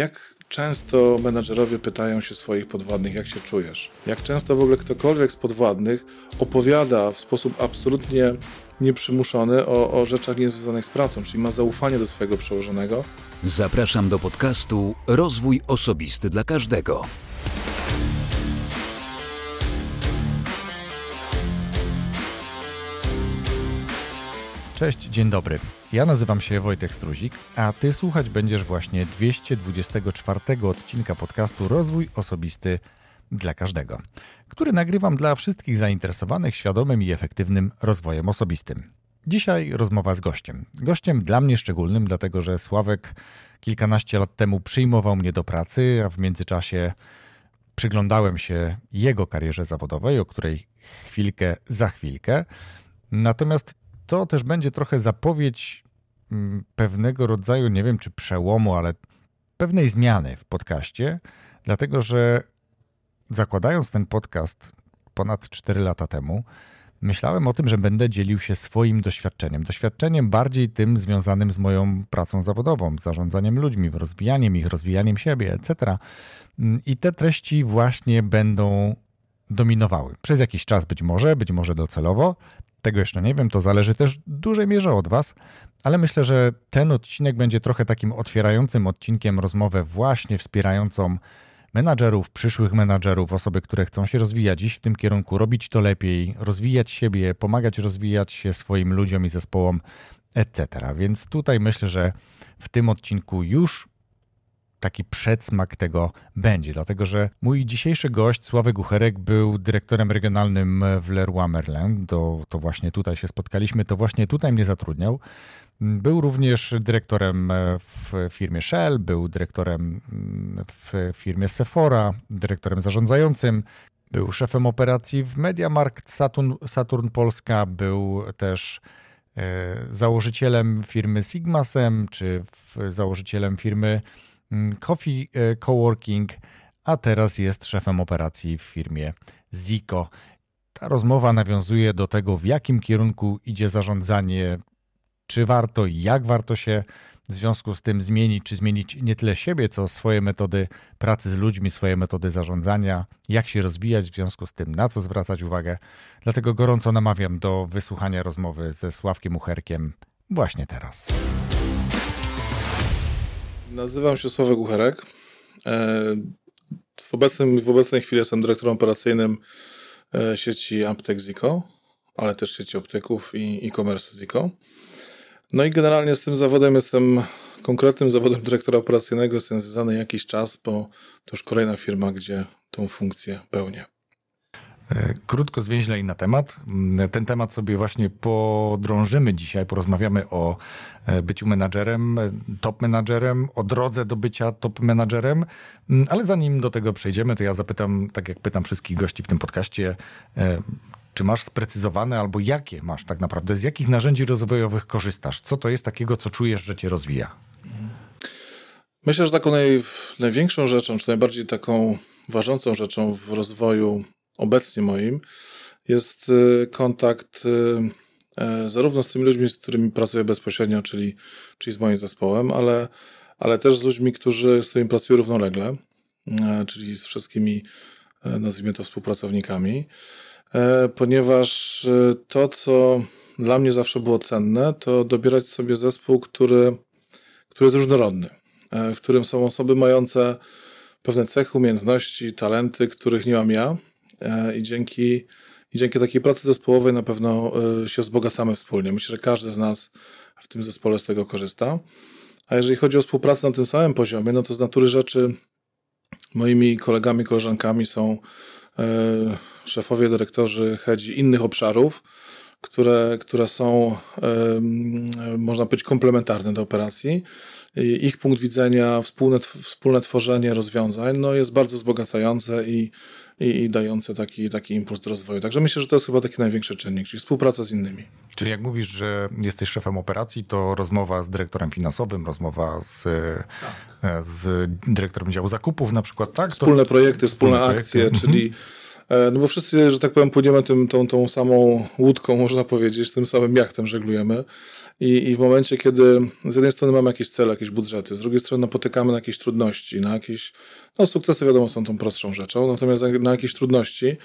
Jak często menadżerowie pytają się swoich podwładnych, jak się czujesz? Jak często w ogóle ktokolwiek z podwładnych opowiada w sposób absolutnie nieprzymuszony o, o rzeczach niezwiązanych z pracą, czyli ma zaufanie do swojego przełożonego? Zapraszam do podcastu Rozwój Osobisty dla Każdego. Cześć, dzień dobry. Ja nazywam się Wojtek Struzik, a ty słuchać będziesz właśnie 224 odcinka podcastu Rozwój Osobisty dla Każdego, który nagrywam dla wszystkich zainteresowanych świadomym i efektywnym rozwojem osobistym. Dzisiaj rozmowa z gościem. Gościem dla mnie szczególnym, dlatego że Sławek kilkanaście lat temu przyjmował mnie do pracy, a w międzyczasie przyglądałem się jego karierze zawodowej, o której chwilkę za chwilkę. Natomiast to też będzie trochę zapowiedź mm, pewnego rodzaju, nie wiem czy przełomu, ale pewnej zmiany w podcaście, dlatego że zakładając ten podcast ponad 4 lata temu, myślałem o tym, że będę dzielił się swoim doświadczeniem. Doświadczeniem bardziej tym związanym z moją pracą zawodową, zarządzaniem ludźmi, rozwijaniem ich, rozwijaniem siebie, etc. I te treści właśnie będą dominowały. Przez jakiś czas być może, być może docelowo, tego jeszcze nie wiem, to zależy też w dużej mierze od Was, ale myślę, że ten odcinek będzie trochę takim otwierającym odcinkiem rozmowę właśnie wspierającą menadżerów, przyszłych menadżerów, osoby, które chcą się rozwijać dziś w tym kierunku, robić to lepiej, rozwijać siebie, pomagać rozwijać się swoim ludziom i zespołom, etc. Więc tutaj myślę, że w tym odcinku już taki przedsmak tego będzie, dlatego że mój dzisiejszy gość, Sławek Gucherek, był dyrektorem regionalnym w Leroy Merlin. To, to właśnie tutaj się spotkaliśmy, to właśnie tutaj mnie zatrudniał. Był również dyrektorem w firmie Shell, był dyrektorem w firmie Sephora, dyrektorem zarządzającym, był szefem operacji w MediaMarkt Saturn, Saturn Polska, był też e, założycielem firmy Sigmasem, czy założycielem firmy Mm, Coffee e, Coworking, a teraz jest szefem operacji w firmie Zico. Ta rozmowa nawiązuje do tego, w jakim kierunku idzie zarządzanie, czy warto jak warto się w związku z tym zmienić, czy zmienić nie tyle siebie, co swoje metody pracy z ludźmi, swoje metody zarządzania, jak się rozwijać w związku z tym, na co zwracać uwagę. Dlatego gorąco namawiam do wysłuchania rozmowy ze Sławkiem Ucherkiem właśnie teraz. Nazywam się Sławek Ucherek. E, w, w obecnej chwili jestem dyrektorem operacyjnym e, sieci aptek Zico, ale też sieci optyków i e-commerce Zico. No i generalnie z tym zawodem jestem konkretnym zawodem dyrektora operacyjnego jestem związany jakiś czas, bo to już kolejna firma, gdzie tą funkcję pełnię. E, krótko, zwięźle i na temat. Mm, ten temat sobie właśnie podrążymy dzisiaj. Porozmawiamy o e, byciu menadżerem, e, top menadżerem, o drodze do bycia top menadżerem. Mm, ale zanim do tego przejdziemy, to ja zapytam, tak jak pytam wszystkich gości w tym podcaście, czy masz sprecyzowane albo jakie masz tak naprawdę, z jakich narzędzi rozwojowych korzystasz? Co to jest takiego, co czujesz, że cię rozwija? Myślę, że taką naj, największą rzeczą, czy najbardziej taką ważącą rzeczą w rozwoju obecnie moim, jest y, kontakt y, e, zarówno z tymi ludźmi, z którymi pracuję bezpośrednio, czyli, czyli z moim zespołem, ale, ale też z ludźmi, którzy, z którymi pracuję równolegle, e, czyli z wszystkimi, e, nazwijmy to, współpracownikami, ponieważ to, co dla mnie zawsze było cenne, to dobierać sobie zespół, który, który jest różnorodny, w którym są osoby mające pewne cechy, umiejętności, talenty, których nie mam ja, i dzięki, i dzięki takiej pracy zespołowej na pewno e, się wzbogacamy wspólnie. Myślę, że każdy z nas w tym zespole z tego korzysta. A jeżeli chodzi o współpracę na tym samym poziomie, no to z natury rzeczy moimi kolegami, koleżankami są e, szefowie, dyrektorzy hedzi innych obszarów, które, które są, można powiedzieć, komplementarne do operacji. Ich punkt widzenia, wspólne, wspólne tworzenie rozwiązań no jest bardzo wzbogacające i i, i dające taki, taki impuls do rozwoju. Także myślę, że to jest chyba taki największy czynnik, czyli współpraca z innymi. Czyli jak mówisz, że jesteś szefem operacji, to rozmowa z dyrektorem finansowym, rozmowa z, tak. z dyrektorem działu zakupów na przykład, tak? Wspólne projekty, wspólne, wspólne akcje, projekty. czyli E, no bo wszyscy, że tak powiem, płyniemy tym, tą, tą samą łódką, można powiedzieć, tym samym jachtem żeglujemy. I, I w momencie, kiedy z jednej strony mamy jakieś cele, jakieś budżety, z drugiej strony napotykamy na jakieś trudności, na jakieś, no sukcesy wiadomo są tą prostszą rzeczą, natomiast na jakieś trudności,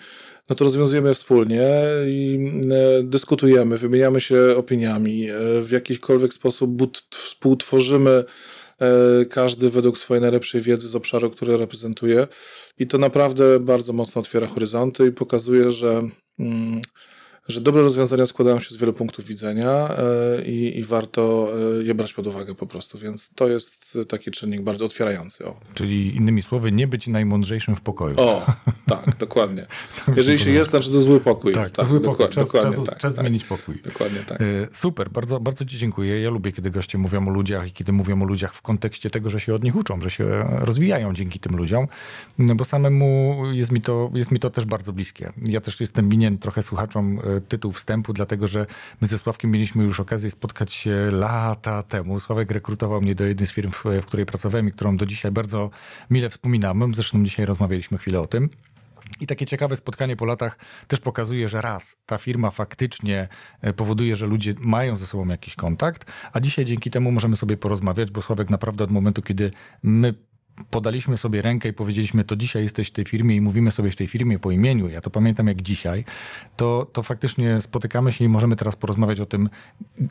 no to rozwiązujemy wspólnie i e, dyskutujemy, wymieniamy się opiniami, e, w jakikolwiek sposób współtworzymy e, każdy według swojej najlepszej wiedzy z obszaru, który reprezentuje. I to naprawdę bardzo mocno otwiera horyzonty i pokazuje, że. Że dobre rozwiązania składają się z wielu punktów widzenia e, i, i, warto e, je brać pod uwagę po prostu, więc to jest taki czynnik bardzo otwierający. O. Czyli innymi słowy, nie być najmądrzejszym w pokoju. O, tak, dokładnie. Jeżeli się jest, znaczy to zły pokój tak, jest. Tak, to zły pokój. Czas, dokładnie, czas, tak, czas tak. zmienić pokój. Dokładnie tak. E, super, bardzo, bardzo Ci dziękuję. Ja lubię, kiedy goście mówią o ludziach i kiedy mówią o ludziach w kontekście tego, że się od nich uczą, że się rozwijają dzięki tym ludziom, no bo samemu jest mi to, jest mi to też bardzo bliskie. Ja też jestem winien trochę słuchaczom tytuł wstępu, dlatego że my ze Sławkiem mieliśmy już okazję spotkać się lata temu. Sławek rekrutował mnie do jednej z firm, w, której pracowałem i którą do dzisiaj bardzo mile wspominamy. Zresztą dzisiaj rozmawialiśmy chwilę o tym. I takie ciekawe spotkanie po latach też pokazuje, że raz, ta firma faktycznie e, powoduje, że ludzie mają ze sobą jakiś kontakt, a dzisiaj dzięki temu możemy sobie porozmawiać, bo Sławek naprawdę od momentu, kiedy my podaliśmy sobie rękę i powiedzieliśmy, to dzisiaj jesteś w tej firmie i mówimy sobie w tej firmie po imieniu, ja to pamiętam jak dzisiaj, to, to faktycznie spotykamy się i możemy teraz porozmawiać o tym,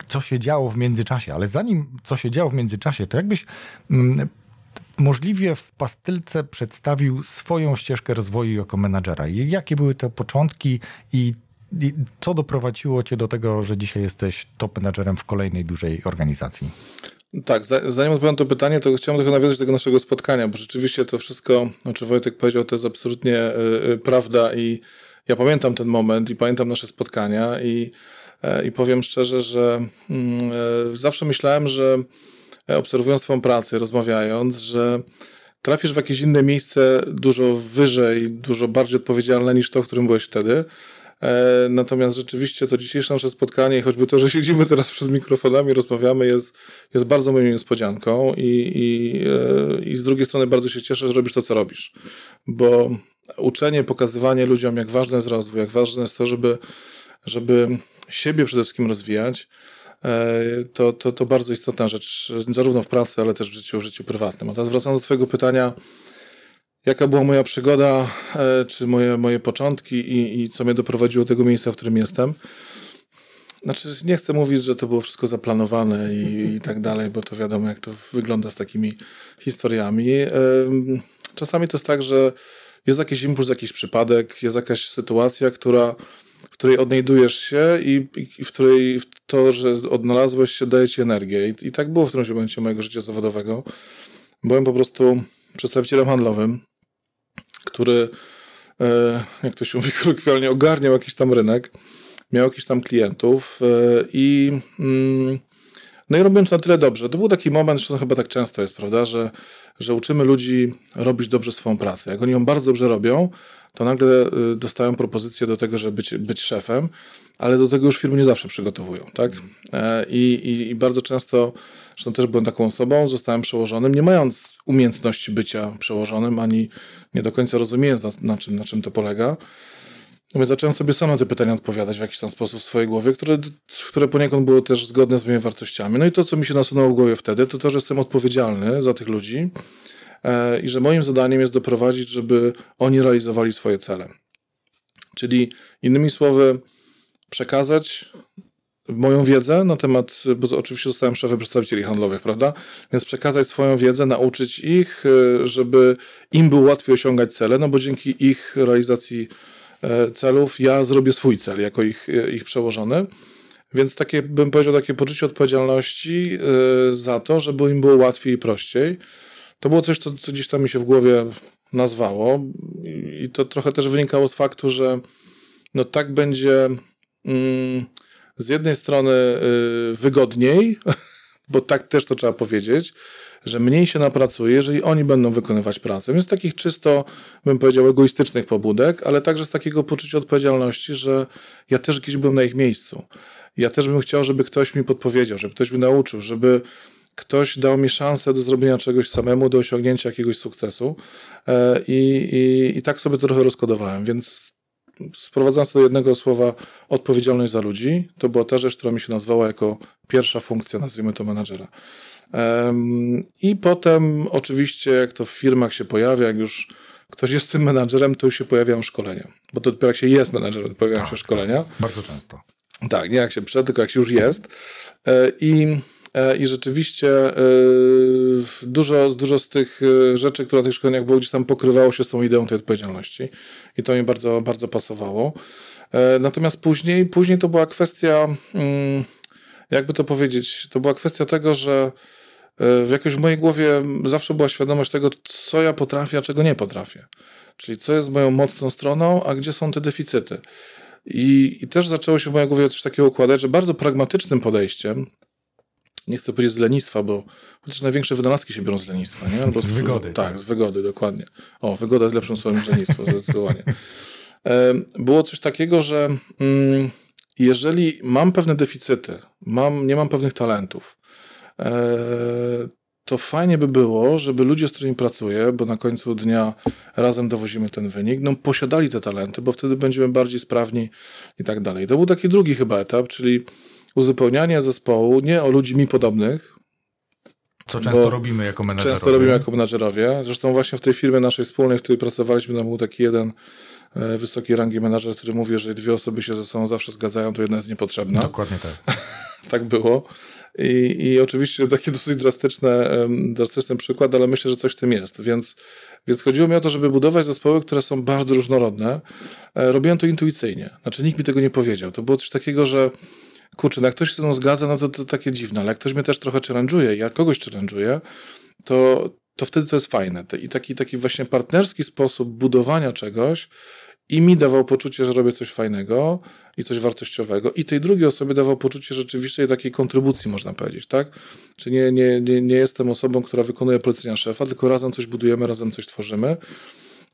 co się działo w międzyczasie. Ale zanim co się działo w międzyczasie, to jakbyś mm, możliwie w pastylce przedstawił swoją ścieżkę rozwoju jako menadżera. Jakie były te początki i i co doprowadziło cię do tego, że dzisiaj jesteś top menadżerem w kolejnej dużej organizacji? Tak, zanim odpowiem to pytanie, to chciałem tylko nawiązać do tego naszego spotkania, bo rzeczywiście to wszystko, o czym Wojtek powiedział, to jest absolutnie y, prawda i ja pamiętam ten moment i pamiętam nasze spotkania i, y, i powiem szczerze, że y, zawsze myślałem, że obserwując Twoją pracę, rozmawiając, że trafisz w jakieś inne miejsce dużo wyżej, dużo bardziej odpowiedzialne niż to, w którym byłeś wtedy. E, natomiast rzeczywiście to dzisiejsze nasze spotkanie, choćby to, że siedzimy teraz przed mikrofonami, rozmawiamy, jest, jest bardzo moją niespodzianką i, i, e, i z drugiej strony bardzo się cieszę, że robisz to, co robisz. Bo uczenie, pokazywanie ludziom, jak ważny jest rozwój, jak ważne jest to, żeby, żeby siebie przede wszystkim rozwijać, e, to, to, to bardzo istotna rzecz, zarówno w pracy, ale też w życiu, w życiu prywatnym. A teraz wracając do Twojego pytania, jaka była moja przygoda, e, czy moje, moje początki i, i co mnie doprowadziło do tego miejsca, w którym jestem. Znaczy, nie chcę mówić, że to było wszystko zaplanowane i, i tak dalej, bo to wiadomo, jak to wygląda z takimi historiami. Czasami to jest tak, że jest jakiś impuls, jakiś przypadek, jest jakaś sytuacja, która, w której odnajdujesz się i, i w której to, że odnalazłeś się, daje ci energię. I, I tak było w którymś momencie mojego życia zawodowego. Byłem po prostu przedstawicielem handlowym który, e, jak to się mówi kolokwialnie, ogarniał jakiś tam rynek, miał jakiś tam klientów e, i mm, no i robiłem to na tyle dobrze. To był taki moment, że to chyba tak często jest, prawda, że, że uczymy ludzi robić dobrze swoją pracę. Jak oni ją bardzo dobrze robią, to nagle e, dostają propozycję do tego, żeby być, być szefem, ale do tego już firmy nie zawsze przygotowują, tak? I, i, i bardzo często Zresztą też byłem taką osobą, zostałem przełożonym, nie mając umiejętności bycia przełożonym, ani nie do końca rozumiejąc, na, czym, na czym to polega. No więc zacząłem sobie sam na te pytania odpowiadać w jakiś tam sposób w swojej głowie, które, które poniekąd były też zgodne z moimi wartościami. No i to, co mi się nasunęło w głowie wtedy, to to, że jestem odpowiedzialny za tych ludzi e, i że moim zadaniem jest doprowadzić, żeby oni realizowali swoje cele. Czyli innymi słowy, przekazać moją wiedzę na temat, bo oczywiście zostałem szefem przedstawicieli handlowych, prawda? Więc przekazać swoją wiedzę, nauczyć ich, e, żeby im było łatwiej osiągać cele, no bo dzięki ich realizacji e, celów ja zrobię swój cel jako ich, e, ich przełożony. Więc takie, bym powiedział, takie poczucie odpowiedzialności za to, żeby im było łatwiej i prościej. To było coś, co, co gdzieś tam mi się w głowie nazwało i to trochę też wynikało z faktu, że no tak będzie... Mm, z jednej strony y, wygodniej, bo tak też to trzeba powiedzieć, że mniej się napracuje, jeżeli oni będą wykonywać pracę. Więc takich czysto, bym powiedział, egoistycznych pobudek, ale także z takiego poczucia odpowiedzialności, że ja też gdzieś byłem na ich miejscu. Ja też bym chciał, żeby ktoś mi podpowiedział, żeby ktoś mnie nauczył, żeby ktoś dał mi szansę do zrobienia czegoś samemu, do osiągnięcia jakiegoś sukcesu. E, I, i, i tak sobie to trochę rozkodowałem. Więc sprowadzając do jednego słowa odpowiedzialność za ludzi, to była ta rzecz, która mi się nazwała jako pierwsza funkcja, nazwijmy to menadżera. I potem oczywiście, jak to w firmach się pojawia, jak już ktoś jest tym menadżerem, to już się pojawiają szkolenia. Bo to dopiero jak się jest menadżerem, pojawiają tak, się szkolenia. Tak, bardzo często. Tak, nie jak się przed, tylko jak się już jest. E, I, i rzeczywiście e, dużo, dużo z tych rzeczy, które na tych szkoleniach było, gdzieś tam pokrywało się z tą ideą tej odpowiedzialności. I to mi bardzo, bardzo pasowało. Natomiast później, później to była kwestia, mm, jakby to powiedzieć, to była kwestia tego, że w jakoś w mojej głowie zawsze była świadomość tego, co ja potrafię, a czego nie potrafię. Czyli co jest moją mocną stroną, a gdzie są te deficyty. I, I, też zaczęło się w mojej głowie coś takiego układać, że bardzo pragmatycznym podejściem, nie chcę powiedzieć z lenistwa, bo chociaż największe wynalazki się biorą z lenistwa, nie? Albo z, z wygody. Tak, tak, z wygody, dokładnie. O, wygoda jest lepszym słowem niż lenistwo, zdecydowanie. Było coś takiego, że mm, jeżeli mam pewne deficyty, mam, nie mam pewnych talentów, e, to fajnie by było, żeby ludzie, z którymi pracuję, bo na końcu dnia razem dowozimy ten wynik, no posiadali te talenty, bo wtedy będziemy bardziej sprawni i tak dalej. To był taki drugi chyba etap, czyli uzupełnianie zespołu nie o ludzi mi podobnych, co często robimy jako menedżerowie. Często robimy jako menedżerowie. Zresztą właśnie w tej firmie naszej wspólnej, w której pracowaliśmy, tam był taki jeden e, wysokiej rangi menedżer, który mówi, że dwie osoby się ze sobą zawsze zgadzają, to jedna jest niepotrzebna. Dokładnie tak. tak było. I, I oczywiście taki dosyć drastyczny, drastyczny przykład, ale myślę, że coś w tym jest. Więc, więc chodziło mi o to, żeby budować zespoły, które są bardzo różnorodne. E, robiłem to intuicyjnie. Znaczy nikt mi tego nie powiedział. To było coś takiego, że kurczę, no jak ktoś się ze mną zgadza, no to, to takie dziwne, ale jak ktoś mnie też trochę challenge'uje, ja kogoś challenge'uję, to, to wtedy to jest fajne. I taki, taki właśnie partnerski sposób budowania czegoś i mi dawał poczucie, że robię coś fajnego i coś wartościowego, i tej drugiej osobie dawał poczucie rzeczywiście takiej kontrybucji, można powiedzieć, tak? Czy nie, nie, nie, nie jestem osobą, która wykonuje polecenia szefa, tylko razem coś budujemy, razem coś tworzymy.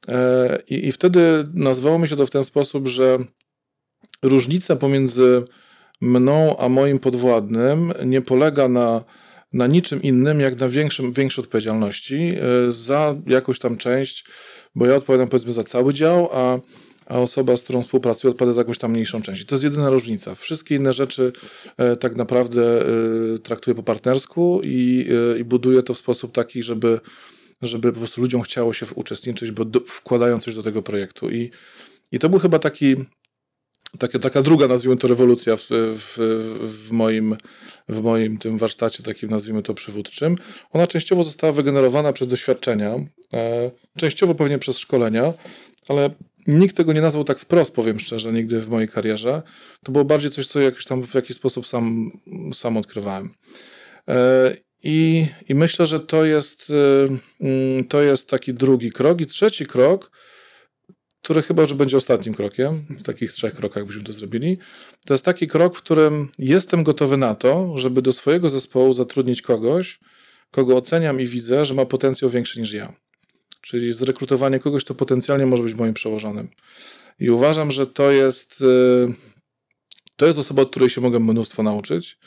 E, I, I wtedy nazwało mi się to w ten sposób, że różnica pomiędzy mną a moim podwładnym nie polega na, na niczym innym, jak na większym, większej odpowiedzialności e, za jakąś tam część bo ja odpowiadam powiedzmy za cały dział, a, a osoba, z którą współpracuję, odpowiada za jakąś tam mniejszą część. I to jest jedyna różnica. Wszystkie inne rzeczy e, tak naprawdę e, traktuję po partnersku i, i buduję to w sposób taki, żeby, żeby po prostu ludziom chciało się uczestniczyć, bo do, wkładają coś do tego projektu. I, i to był chyba taki taka, taka druga, nazwijmy to, rewolucja w, w, w, moim, w moim tym warsztacie, takim nazwijmy to przywódczym. Ona częściowo została wygenerowana przez doświadczenia, e, częściowo pewnie przez szkolenia, ale nikt tego nie nazwał tak wprost, powiem szczerze, nigdy w mojej karierze. To było bardziej coś, co jakoś tam w jakiś sposób sam, sam odkrywałem. E, i, I myślę, że to jest, e, mm, to jest taki drugi krok. I trzeci krok, który chyba że będzie ostatnim krokiem, w takich trzech krokach byśmy to zrobili. To jest taki krok, w którym jestem gotowy na to, żeby do swojego zespołu zatrudnić kogoś, kogo oceniam i widzę, że ma potencjał większy niż ja. Czyli zrekrutowanie kogoś, kto potencjalnie może być moim przełożonym. I uważam, że to jest, y, to jest osoba, od której się mogę mnóstwo nauczyć.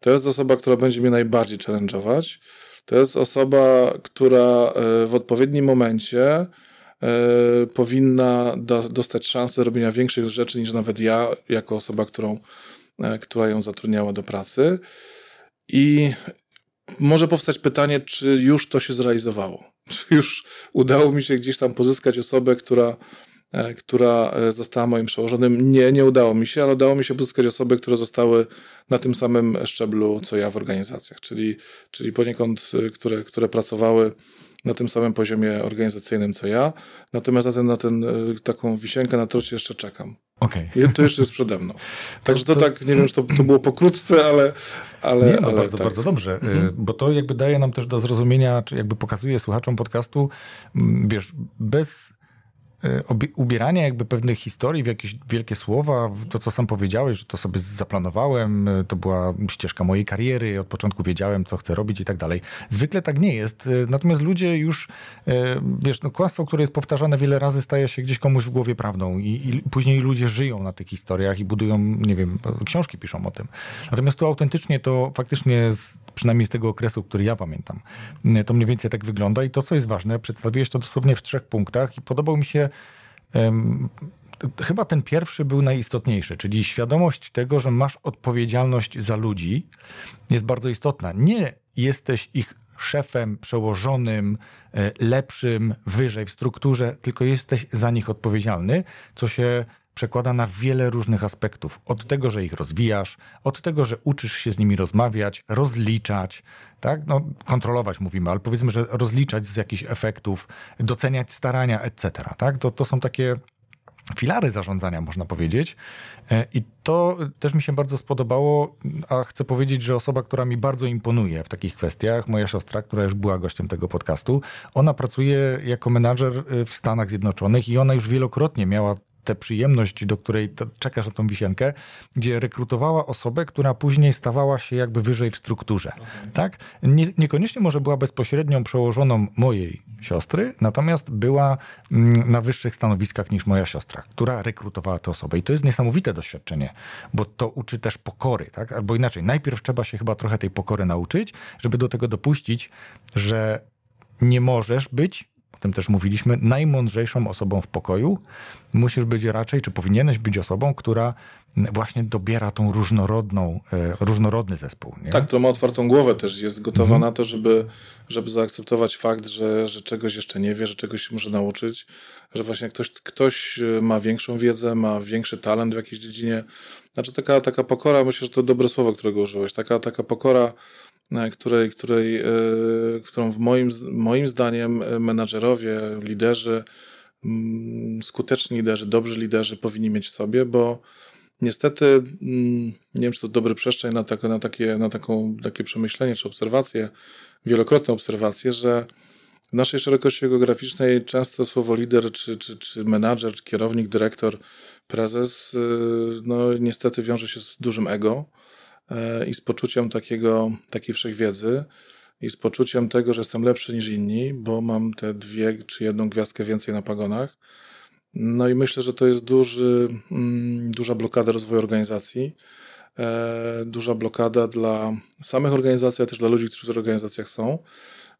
To jest osoba, która będzie mnie najbardziej challenge'ować. To jest osoba, która y, w odpowiednim momencie powinna do, dostać szansę robienia większych rzeczy niż nawet ja, jako osoba, którą, e, która ją zatrudniała do pracy. I może powstać pytanie, czy już to się zrealizowało? Czy już udało mi się gdzieś tam pozyskać osobę, która, e, która e, została moim przełożonym? Nie, nie udało mi się, ale udało mi się pozyskać osoby, które zostały na tym samym szczeblu, co ja w organizacjach, czyli, czyli poniekąd, e, które, które pracowały na tym samym poziomie organizacyjnym co ja, natomiast na, ten, na ten, e, taką wisienkę na torcie jeszcze czekam. Okay. I to jeszcze jest przede mną. Także to, to, tak, nie wiem, czy to, to było pokrótce, ale. ale, nie, no, ale bardzo, tak. bardzo dobrze, e, mhm. bo to jakby daje nam też do zrozumienia, czy jakby pokazuje słuchaczom podcastu, wiesz, bez E, ubierania jakby pewnych historii w jakieś wielkie słowa, to co sam powiedziałeś, że to sobie zaplanowałem, e, to była ścieżka mojej kariery, od początku wiedziałem, co chcę robić i tak dalej. Zwykle tak nie jest, e, natomiast ludzie już, wiesz, no kłamstwo, które jest powtarzane wiele razy, staje się gdzieś komuś w głowie prawdą i, i później ludzie żyją na tych historiach i budują, nie wiem, książki piszą o tym. Natomiast tu autentycznie to faktycznie, przynajmniej z tego okresu, który ja pamiętam, to mniej więcej tak wygląda i to, co jest ważne, przedstawiłeś to dosłownie w trzech punktach i podobał mi się chyba ten pierwszy był najistotniejszy, czyli świadomość tego, że masz odpowiedzialność za ludzi jest bardzo istotna. Nie jesteś ich szefem, przełożonym, e, lepszym, wyżej w strukturze, tylko jesteś za nich odpowiedzialny, co się przekłada na wiele różnych aspektów. Od tego, że ich rozwijasz, od tego, że uczysz się z nimi rozmawiać, rozliczać, tak? No, kontrolować mówimy, ale powiedzmy, że rozliczać z jakichś efektów, doceniać starania, etc. Tak? To, to są takie filary zarządzania, można powiedzieć. E, I to też mi się bardzo spodobało, a chcę powiedzieć, że osoba, która mi bardzo imponuje w takich kwestiach, moja siostra, która już była gościem tego podcastu, ona pracuje jako menadżer e, w Stanach Zjednoczonych i ona już wielokrotnie miała tę przyjemność, do której czekasz na tą wisienkę, gdzie rekrutowała osobę, która później stawała się jakby wyżej w strukturze. Okay. Tak? Nie, niekoniecznie może była bezpośrednią przełożoną mojej siostry, natomiast była mm, na wyższych stanowiskach niż moja siostra, która rekrutowała tę osobę. I to jest niesamowite doświadczenie, bo to uczy też pokory, tak? Albo inaczej, najpierw trzeba się chyba trochę tej pokory nauczyć, żeby do tego dopuścić, że nie możesz być o tym też mówiliśmy, najmądrzejszą osobą w pokoju. Musisz być raczej, czy powinieneś być osobą, która właśnie dobiera tą różnorodną, e, różnorodny zespół. Nie? Tak, to ma otwartą głowę też, jest gotowa mhm. na to, żeby, żeby zaakceptować fakt, że, że czegoś jeszcze nie wie, że czegoś się może nauczyć, że właśnie ktoś, ktoś ma większą wiedzę, ma większy talent w jakiejś dziedzinie. Znaczy taka, taka pokora, myślę, że to dobre słowo, którego użyłeś, taka, taka pokora E, której, której, e, którą w moim, moim zdaniem e, menadżerowie, liderzy, mm, skuteczni liderzy, dobrzy liderzy powinni mieć w sobie, bo niestety, mm, nie wiem, czy to dobry przestrzeń na, tak, na, takie, na taką, takie przemyślenie czy obserwacje, wielokrotne obserwacje, że w naszej szerokości geograficznej często słowo lider, czy, czy, czy menadżer, czy kierownik, dyrektor, prezes, no niestety wiąże się z dużym ego. E, i z poczuciem takiego, takiej wszechwiedzy i z poczuciem tego, że jestem lepszy niż inni, bo mam te dwie czy jedną gwiazdkę więcej na pagonach. No i myślę, że to jest duży, mm, duża blokada rozwoju organizacji, e, duża blokada dla samych organizacji, ale też dla ludzi, którzy w organizacjach są.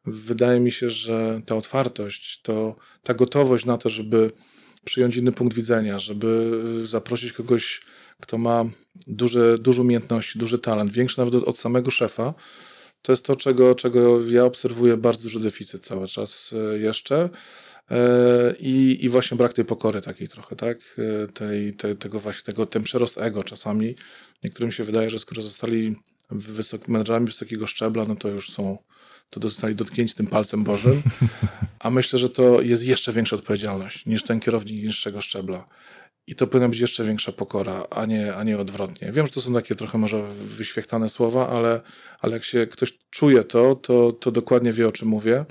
Wydaje mi się, że ta otwartość, to ta gotowość na to, żeby przyjąć inny punkt widzenia, żeby zaprosić kogoś kto ma duże, duże umiejętności, duży talent, większy nawet od samego szefa, to jest to, czego, czego ja obserwuję bardzo duży deficyt cały czas e, jeszcze. E, I, I właśnie brak tej pokory takiej trochę, tak? E, tej, tego właśnie, tego, ten przerost ego czasami. Niektórym się wydaje, że skoro zostali wysoki, menedżerami wysokiego szczebla, no to już są, to zostali dotknięci tym palcem Bożym. A myślę, że to jest jeszcze większa odpowiedzialność niż ten kierownik niższego szczebla. I to powinna być jeszcze większa pokora, a nie, a nie odwrotnie. Wiem, że to są takie trochę może wyświechtane słowa, ale, ale jak się ktoś czuje to, to, to dokładnie wie, o czym mówię.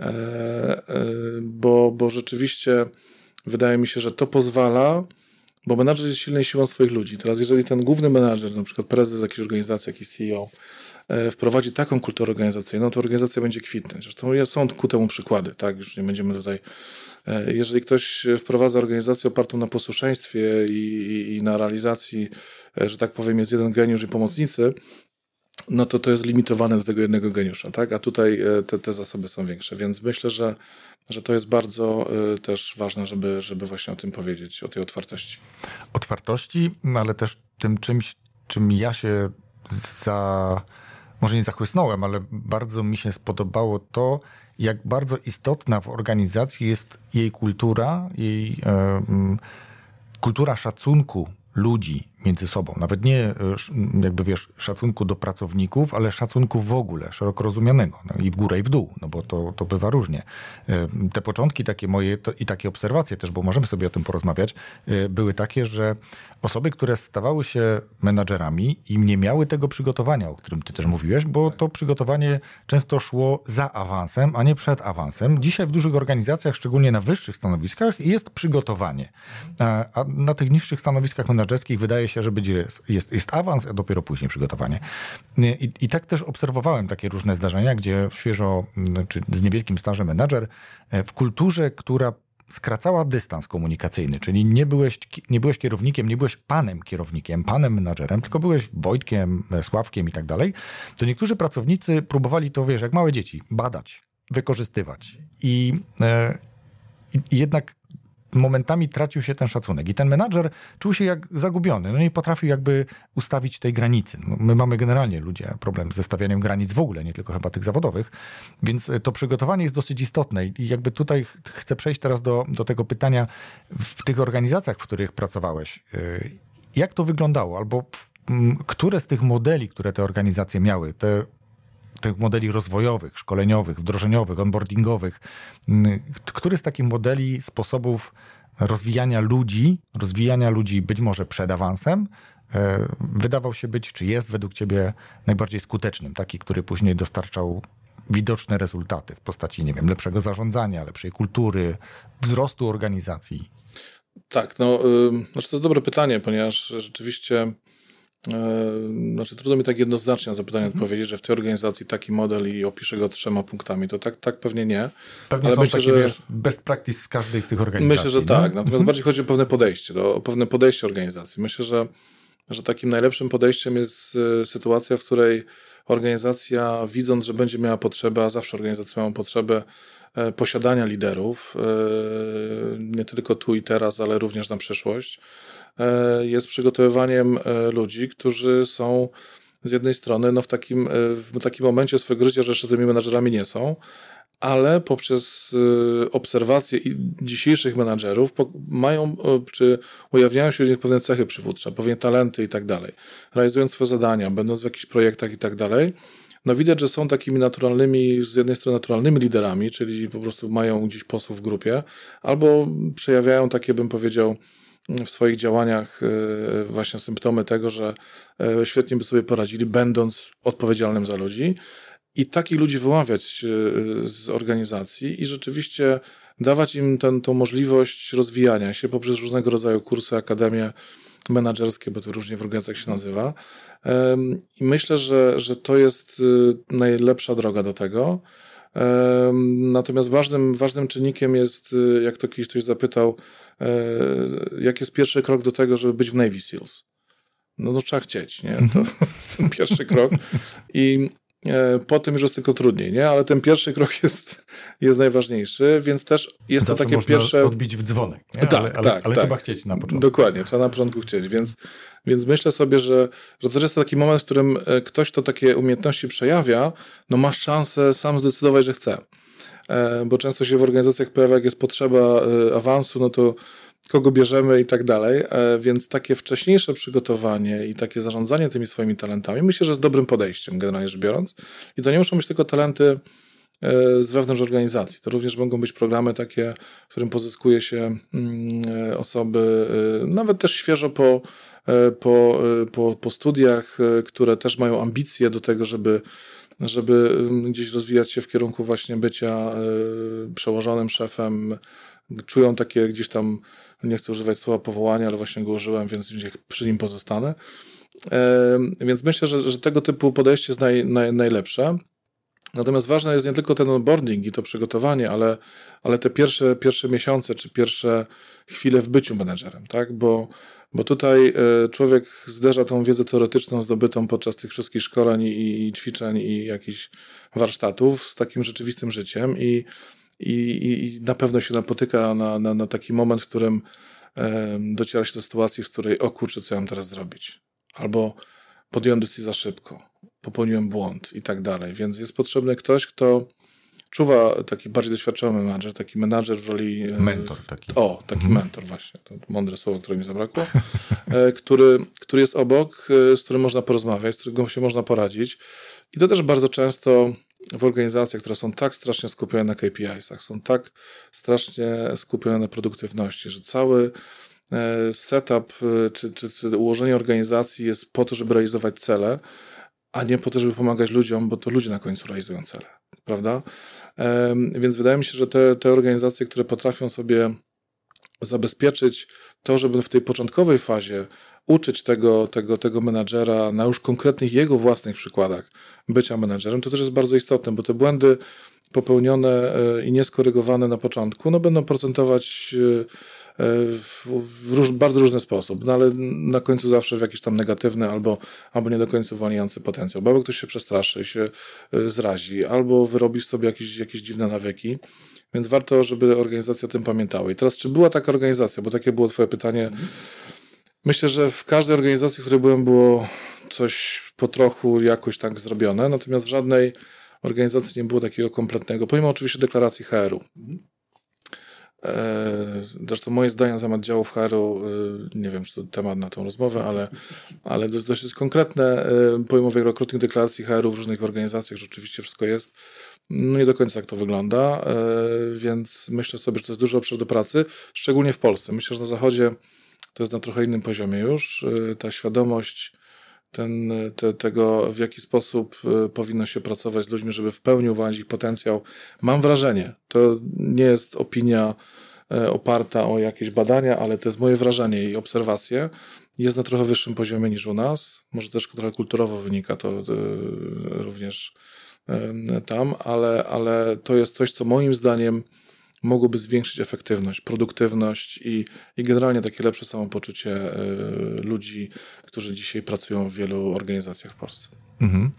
E, e, bo, bo rzeczywiście wydaje mi się, że to pozwala, bo menadżer jest silnej siłą swoich ludzi. Teraz, jeżeli ten główny menadżer, na przykład prezes jakiejś organizacji, jakiś CEO, wprowadzi taką kulturę organizacyjną, to organizacja będzie kwitnąć. Zresztą są ku temu przykłady, tak? Już nie będziemy tutaj E, jeżeli ktoś wprowadza organizację opartą na posłuszeństwie i, i, i na realizacji, e, że tak powiem, jest jeden geniusz i pomocnicy, no to to jest limitowane do tego jednego geniusza, tak? A tutaj e, te, te zasoby są większe, więc myślę, że, że to jest bardzo też ważne, żeby, żeby właśnie o tym powiedzieć, o tej otwartości. Otwartości, no ale też tym czymś, czym ja się za, może nie zachłysnąłem, ale bardzo mi się spodobało to, jak bardzo istotna w organizacji jest jej kultura, jej e, kultura szacunku ludzi między sobą. Nawet nie, e, jakby wiesz, szacunku do pracowników, ale szacunku w ogóle, szeroko rozumianego. No I w górę, i w dół, no bo to, to bywa różnie. E, te początki takie moje to, i takie obserwacje też, bo możemy sobie o tym porozmawiać, były takie, że osoby, które stawały się menadżerami i nie miały tego przygotowania, o którym ty też mówiłeś, bo to przygotowanie często szło za awansem, a nie przed awansem. Dzisiaj w dużych organizacjach, szczególnie na wyższych stanowiskach, jest przygotowanie. A na tych niższych stanowiskach menadżerskich wydaje się, że będzie, jest, jest awans, a dopiero później przygotowanie. I, I tak też obserwowałem takie różne zdarzenia, gdzie świeżo, czy z niewielkim stażem menadżer e, w kulturze, która skracała dystans komunikacyjny, czyli nie byłeś, nie byłeś kierownikiem, nie byłeś panem kierownikiem, panem menadżerem, tylko byłeś Wojtkiem, e, Sławkiem i tak dalej, to niektórzy pracownicy próbowali to, wiesz, jak małe dzieci, badać, wykorzystywać. I, e, i jednak momentami tracił się ten szacunek. I ten menadżer czuł się jak zagubiony. No nie potrafił jakby ustawić tej granicy. No my mamy generalnie ludzie problem ze stawianiem granic w ogóle, nie tylko chyba tych zawodowych. Więc to przygotowanie jest dosyć istotne. I jakby tutaj chcę przejść teraz do, do tego pytania w tych organizacjach, w których pracowałeś. Y, jak to wyglądało? Albo które z tych modeli, które te organizacje miały, te tych modeli rozwojowych, szkoleniowych, wdrożeniowych, onboardingowych. Który z takich modeli, sposobów rozwijania ludzi, rozwijania ludzi być może przed awansem, e, wydawał się być, czy jest według Ciebie najbardziej skutecznym, taki, który później dostarczał widoczne rezultaty w postaci, nie wiem, lepszego zarządzania, lepszej kultury, wzrostu organizacji? Tak, no, znaczy to jest dobre pytanie, ponieważ rzeczywiście znaczy, trudno mi tak jednoznacznie na to pytanie mhm. odpowiedzieć, że w tej organizacji taki model i opiszę go trzema punktami. To tak, tak pewnie nie. Pewnie ale są myślę, takie, że wiesz, best practice z każdej z tych organizacji. Myślę, że tak. Natomiast mhm. bardziej chodzi o pewne podejście, do, o pewne podejście organizacji. Myślę, że, że takim najlepszym podejściem jest e, sytuacja, w której organizacja, widząc, że będzie miała potrzebę, a zawsze organizacje mają potrzebę e, posiadania liderów, nie tylko tu i teraz, ale również na przyszłość, E, jest przygotowywaniem e, ludzi, którzy są z jednej strony no w, takim, e, w takim momencie swojego życia, że jeszcze tymi menadżerami nie są, ale poprzez obserwacje dzisiejszych menadżerów mają, czy ujawniają się w nich pewne cechy przywódcze, pewne talenty i tak dalej. Realizując swoje zadania, będąc w jakichś projektach i tak dalej, no widać, że są takimi naturalnymi, z jednej strony naturalnymi liderami, czyli po prostu mają gdzieś posłów w grupie, albo przejawiają takie, bym powiedział, w swoich działaniach e, właśnie symptomy tego, że e, świetnie by sobie poradzili, będąc odpowiedzialnym za ludzi. I takich ludzi wyławiać e, z organizacji i rzeczywiście dawać im tę możliwość rozwijania się poprzez różnego rodzaju kursy, akademie menedżerskie, bo to różnie w organizacjach się nazywa. I myślę, że, że to jest najlepsza droga do tego. Natomiast ważnym, ważnym czynnikiem jest, jak to kiedyś ktoś zapytał, E, jaki jest pierwszy krok do tego, żeby być w Navy SEALs? No, no trzeba chcieć, nie? To jest ten pierwszy krok. I e, potem już jest tylko trudniej, nie? Ale ten pierwszy krok jest, jest najważniejszy, więc też jest Zawsze to takie pierwsze... odbić w dzwonek, nie? Tak, ale, ale, tak, ale tak. trzeba chcieć na początku. Dokładnie, trzeba na początku chcieć, więc, więc myślę sobie, że, że to jest taki moment, w którym e, ktoś, kto takie umiejętności przejawia, no ma szansę sam zdecydować, że chce. E, bo często się w organizacjach pojawia, jak jest potrzeba awansu, no to kogo bierzemy i tak dalej, e, więc takie wcześniejsze przygotowanie i takie zarządzanie tymi swoimi talentami myślę, że jest dobrym podejściem generalnie rzecz biorąc i to nie muszą być tylko talenty z wewnątrz organizacji. To również mogą być programy takie, w którym pozyskuje się mm, osoby, nawet też świeżo po, po, po, po studiach, które też mają ambicje do tego, żeby żeby mm, gdzieś rozwijać się w kierunku właśnie bycia przełożonym szefem. Czują takie gdzieś tam, nie chcę używać słowa powołania, ale właśnie go użyłem, więc przy nim pozostanę. Więc myślę, że, że tego typu podejście jest naj, naj, najlepsze. Natomiast ważne jest nie tylko ten onboarding i to przygotowanie, ale, ale te pierwsze, pierwsze miesiące czy pierwsze chwile w byciu menedżerem, tak? Bo bo tutaj e, człowiek zderza tą wiedzę teoretyczną zdobytą podczas tych wszystkich szkoleń i ćwiczeń i jakichś warsztatów z takim rzeczywistym życiem i, i, i na pewno się napotyka na, na, na taki moment, w którym dociera się do sytuacji, w której o kurczę, co ja mam teraz zrobić? Albo podjąłem decyzję za szybko, popełniłem błąd i tak dalej. Więc jest potrzebny ktoś, kto czuwa taki bardziej doświadczony menadżer, taki menadżer w roli... E, mentor taki. O, taki mhm. mentor właśnie, to mądre słowo, które mi zabrakło, e, który, który jest obok, e, z którym można porozmawiać, z którym się można poradzić. I to też bardzo często w organizacjach, które są tak strasznie skupione na KPIs-ach, są tak strasznie skupione na produktywności, że cały setup czy, czy, czy ułożenie organizacji jest po to, żeby realizować cele, a nie po to, żeby pomagać ludziom, bo to ludzie na końcu realizują cele, prawda? Więc wydaje mi się, że te, te organizacje, które potrafią sobie zabezpieczyć to, żeby w tej początkowej fazie uczyć tego, tego, tego menadżera na już konkretnych jego własnych przykładach bycia menadżerem, to też jest bardzo istotne, bo te błędy popełnione e, i nieskorygowane na początku, no będą procentować e, w, w róż, bardzo różny sposób, no ale na końcu zawsze w jakiś tam negatywny albo, albo nie do końca uwalniający potencjał. Bo albo ktoś się przestraszy, się e, zrazi, albo wyrobisz sobie jakieś, jakieś dziwne nawyki. Więc warto, żeby organizacja o tym pamiętała. I teraz, czy była taka organizacja, bo takie było twoje pytanie. Myślę, że w każdej organizacji, w której byłem, było coś po trochu jakoś tak zrobione, natomiast w żadnej organizacji nie było takiego kompletnego, pomimo oczywiście deklaracji HR-u. E, zresztą moje zdanie na temat działów HR-u, e, nie wiem, czy to temat na tą rozmowę, ale, ale dość, dość konkretne. E, pomimo wielokrotnych deklaracji HR-u w różnych organizacjach, że oczywiście wszystko jest. No nie do końca jak to wygląda, więc myślę sobie, że to jest duży obszar do pracy, szczególnie w Polsce. Myślę, że na Zachodzie to jest na trochę innym poziomie już. Ta świadomość ten, te, tego, w jaki sposób e, powinno się pracować z ludźmi, żeby w pełni uwolnić ich potencjał. Mam wrażenie, to nie jest opinia e, oparta o jakieś badania, ale to jest moje wrażenie i obserwacje. Jest na trochę wyższym poziomie niż u nas. Może też trochę kulturowo wynika to e, również tam, ale, ale to jest coś, co moim zdaniem mogłoby zwiększyć efektywność, produktywność i, i generalnie takie lepsze samopoczucie e, ludzi, którzy dzisiaj pracują w wielu organizacjach w Polsce. Mhm.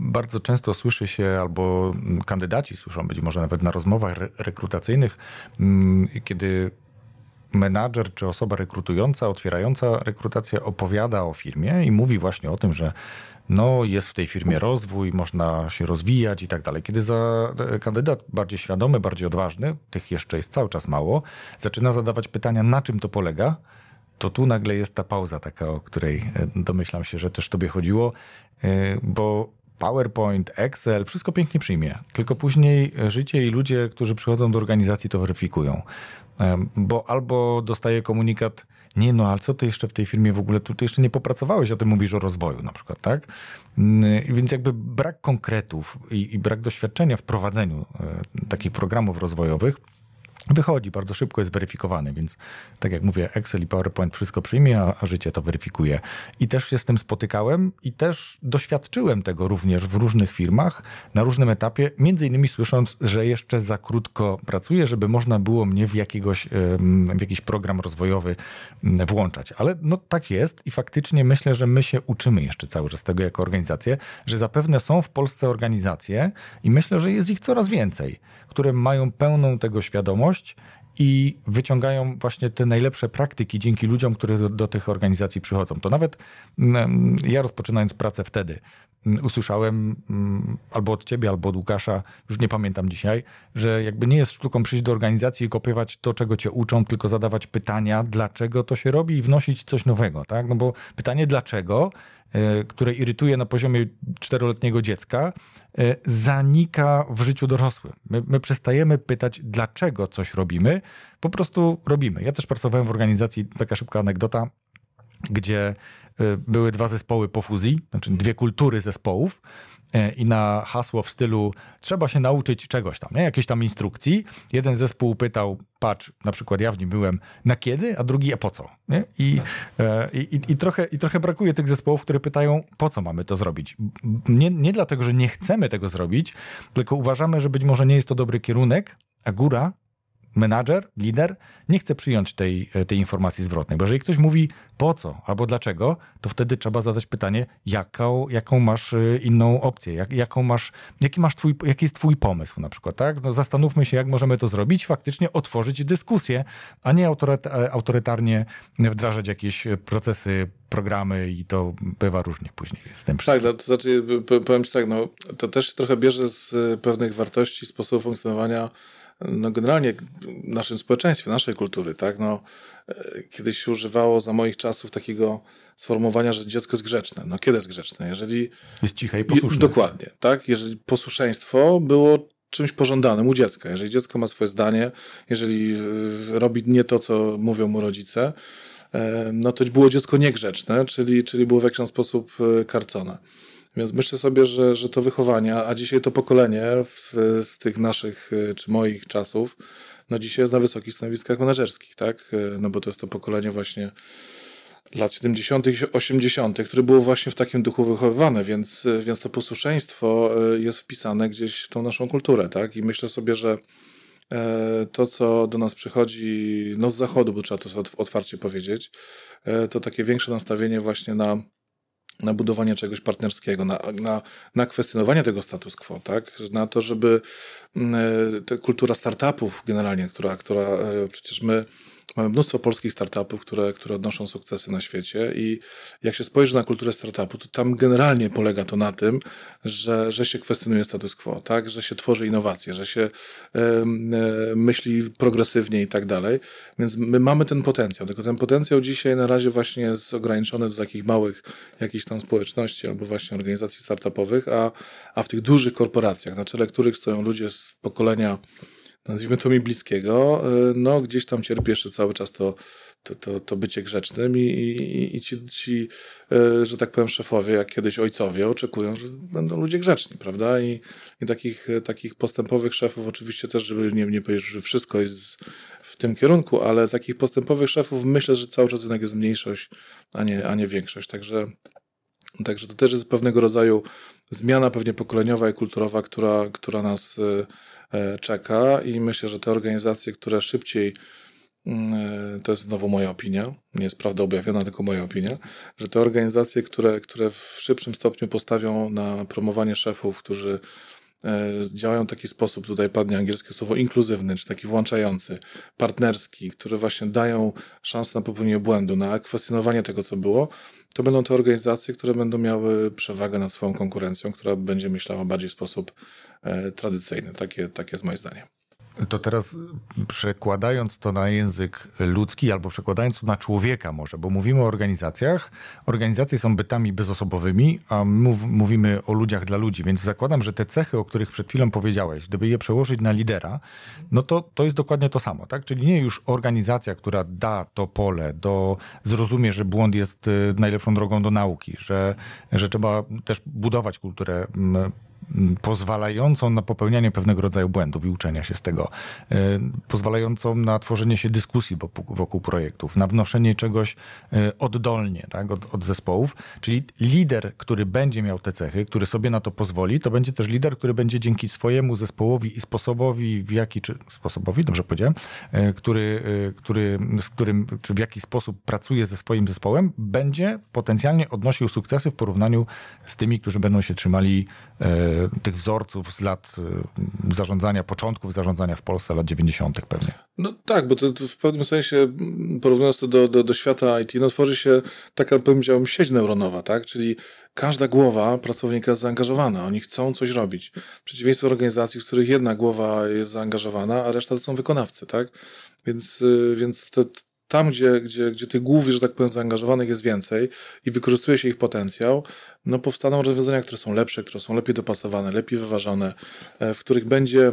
Bardzo często słyszy się, albo kandydaci słyszą, być może nawet na rozmowach rekrutacyjnych, kiedy menadżer czy osoba rekrutująca, otwierająca rekrutację opowiada o firmie i mówi właśnie o tym, że no, jest w tej firmie rozwój, można się rozwijać i tak dalej. Kiedy za kandydat bardziej świadomy, bardziej odważny, tych jeszcze jest cały czas mało, zaczyna zadawać pytania, na czym to polega, to tu nagle jest ta pauza taka, o której e, domyślam się, że też tobie chodziło, e, bo PowerPoint, Excel, wszystko pięknie przyjmie, tylko później życie i ludzie, którzy przychodzą do organizacji, to weryfikują. E, bo albo dostaje komunikat, nie no, ale co ty jeszcze w tej firmie w ogóle, tu, tu jeszcze nie popracowałeś, a ty mówisz o rozwoju na przykład, tak? Mm, więc jakby brak konkretów i, i brak doświadczenia w prowadzeniu e, takich programów rozwojowych wychodzi, bardzo szybko jest weryfikowany, więc tak jak mówię, Excel i PowerPoint wszystko przyjmie, a, a, życie to weryfikuje. I też się z tym spotykałem i też doświadczyłem tego również w różnych firmach, na różnym etapie, między innymi słysząc, że jeszcze za krótko pracuję, żeby można było mnie w, jakiegoś, w jakiś program rozwojowy włączać. Ale no tak jest i faktycznie myślę, że my się uczymy jeszcze cały czas tego jako organizacje, że zapewne są w Polsce organizacje i myślę, że jest ich coraz więcej, które mają pełną tego świadomość i wyciągają właśnie te najlepsze praktyki dzięki ludziom, które do, do, tych organizacji przychodzą. To nawet mm, ja rozpoczynając pracę wtedy mm, usłyszałem mm, albo od ciebie, albo od Łukasza, już nie pamiętam dzisiaj, że jakby nie jest sztuką przyjść do organizacji i kopiować to, czego cię uczą, tylko zadawać pytania, dlaczego to się robi i wnosić coś nowego, tak? No bo pytanie dlaczego które irytuje na poziomie czteroletniego dziecka, e, zanika w życiu dorosłym. My, my, przestajemy pytać, dlaczego coś robimy, po prostu robimy. Ja też pracowałem w organizacji, taka szybka anegdota, gdzie e, były dwa zespoły po fuzji, znaczy dwie kultury zespołów E, i na hasło w stylu trzeba się nauczyć czegoś tam, nie? jakiejś tam instrukcji. Jeden zespół pytał, patrz, na przykład ja w nim byłem, na kiedy, a drugi, a po co? Nie? I, e, i, i, trochę, I trochę brakuje tych zespołów, które pytają, po co mamy to zrobić. Nie, nie dlatego, że nie chcemy tego zrobić, tylko uważamy, że być może nie jest to dobry kierunek, a góra menadżer, lider nie chce przyjąć tej, e, tej informacji zwrotnej, bo jeżeli ktoś mówi po co albo dlaczego, to wtedy trzeba zadać pytanie, jaką, jaką masz e, inną opcję, jak, jaką masz, jaki, masz twój, jaki jest twój pomysł na przykład, tak? No zastanówmy się, jak możemy to zrobić, faktycznie otworzyć dyskusję, a nie e, autorytarnie wdrażać jakieś procesy, programy i to bywa różnie później z tym wszystkim. Tak, to znaczy powiem ci tak, no, to też trochę bierze z pewnych wartości, sposobu funkcjonowania no generalnie w naszym społeczeństwie, naszej kultury, tak, no, e, kiedyś się używało za moich czasów takiego sformułowania, że dziecko jest grzeczne. No kiedy jest grzeczne? Jeżeli... Jest ciche i posłuszne. Dokładnie, tak? Jeżeli posłuszeństwo było czymś pożądanym u dziecka. Jeżeli dziecko ma swoje zdanie, jeżeli e, robi nie to, co mówią mu rodzice, e, no to było dziecko niegrzeczne, czyli, czyli było w jakiś sposób karcone. Więc myślę sobie, że, że to wychowanie, a dzisiaj to pokolenie w, z tych naszych y, czy moich czasów, no dzisiaj jest na wysokich stanowiskach menedżerskich, tak? Y, no bo to jest to pokolenie właśnie lat 70., 80., które było właśnie w takim duchu wychowywane, więc, y, więc to posłuszeństwo jest wpisane gdzieś w tą naszą kulturę, tak? I myślę sobie, że e, to, co do nas przychodzi no z zachodu, bo trzeba to otwarcie powiedzieć, e, to takie większe nastawienie właśnie na na budowanie czegoś partnerskiego, na, na, na kwestionowanie tego status quo, tak? na to, żeby ta kultura startupów generalnie, która, która przecież my Mamy mnóstwo polskich startupów, które, które odnoszą sukcesy na świecie i jak się spojrzy na kulturę startupu, to tam generalnie polega to na tym, że, że się kwestionuje status quo, tak? że się tworzy innowacje, że się e, myśli progresywnie i tak dalej. Więc my mamy ten potencjał, tylko ten potencjał dzisiaj na razie właśnie jest ograniczony do takich małych jakichś tam społeczności albo właśnie organizacji startupowych, a, a w tych dużych korporacjach, na czele których stoją ludzie z pokolenia nazwijmy to mi bliskiego, y, no gdzieś tam cierpi jeszcze cały czas to, to, to, to bycie grzecznym i, i, i ci, ci, y, że tak powiem, szefowie, jak kiedyś ojcowie, oczekują, że będą ludzie grzeczni, prawda? I, i takich, takich postępowych szefów oczywiście też, żeby nie, nie powiedzieć, że wszystko jest w tym kierunku, ale takich postępowych szefów myślę, że cały czas jednak jest mniejszość, a nie, a nie większość. Także Także to też jest pewnego rodzaju zmiana pewnie pokoleniowa i kulturowa, która, która nas e, e, czeka i myślę, że te organizacje, które szybciej mm, e, to jest znowu moja opinia, nie jest prawda objawiona, tylko moja opinia, że te organizacje, które, które w szybszym stopniu postawią na promowanie szefów, którzy działają w taki sposób, tutaj padnie angielskie słowo inkluzywny, czy taki włączający, partnerski, które właśnie dają szansę na popełnienie błędu, na kwestionowanie tego, co było, to będą te organizacje, które będą miały przewagę nad swoją konkurencją, która będzie myślała bardziej w sposób e, tradycyjny. Takie, takie jest moje zdanie. To teraz przekładając to na język ludzki, albo przekładając to na człowieka może, bo mówimy o organizacjach. Organizacje są bytami bezosobowymi, a mów, mówimy o ludziach dla ludzi, więc zakładam, że te cechy, o których przed chwilą powiedziałeś, gdyby je przełożyć na lidera, no to to jest dokładnie to samo, tak? Czyli nie już organizacja, która da to pole, do zrozumie, że błąd jest y, najlepszą drogą do nauki, że, że trzeba też budować kulturę pozwalającą na popełnianie pewnego rodzaju błędów i uczenia się z tego, e, pozwalającą na tworzenie się dyskusji wokół projektów, na wnoszenie czegoś e, oddolnie tak, od, od zespołów. Czyli lider, który będzie miał te cechy, który sobie na to pozwoli, to będzie też lider, który będzie dzięki swojemu zespołowi i sposobowi, w jaki, czy sposobowi, dobrze powiedziałem, e, który, który, z którym, czy w jaki sposób pracuje ze swoim zespołem, będzie potencjalnie odnosił sukcesy w porównaniu z tymi, którzy będą się trzymali tych wzorców z lat y, zarządzania, początków zarządzania w Polsce, lat 90. pewnie. No tak, bo to, to w pewnym sensie, porównując to do, do, do świata IT, no tworzy się taka, powiedziałbym, sieć neuronowa, tak? Czyli każda głowa pracownika jest zaangażowana, oni chcą coś robić. Do organizacji, w których jedna głowa jest zaangażowana, a reszta to są wykonawcy, tak? Więc, y, więc to, tam, gdzie, gdzie, gdzie tych głów, że tak powiem, zaangażowanych jest więcej i wykorzystuje się ich potencjał, no powstaną rozwiązania, które są lepsze, które są lepiej dopasowane, lepiej wyważone, e, w których będzie e,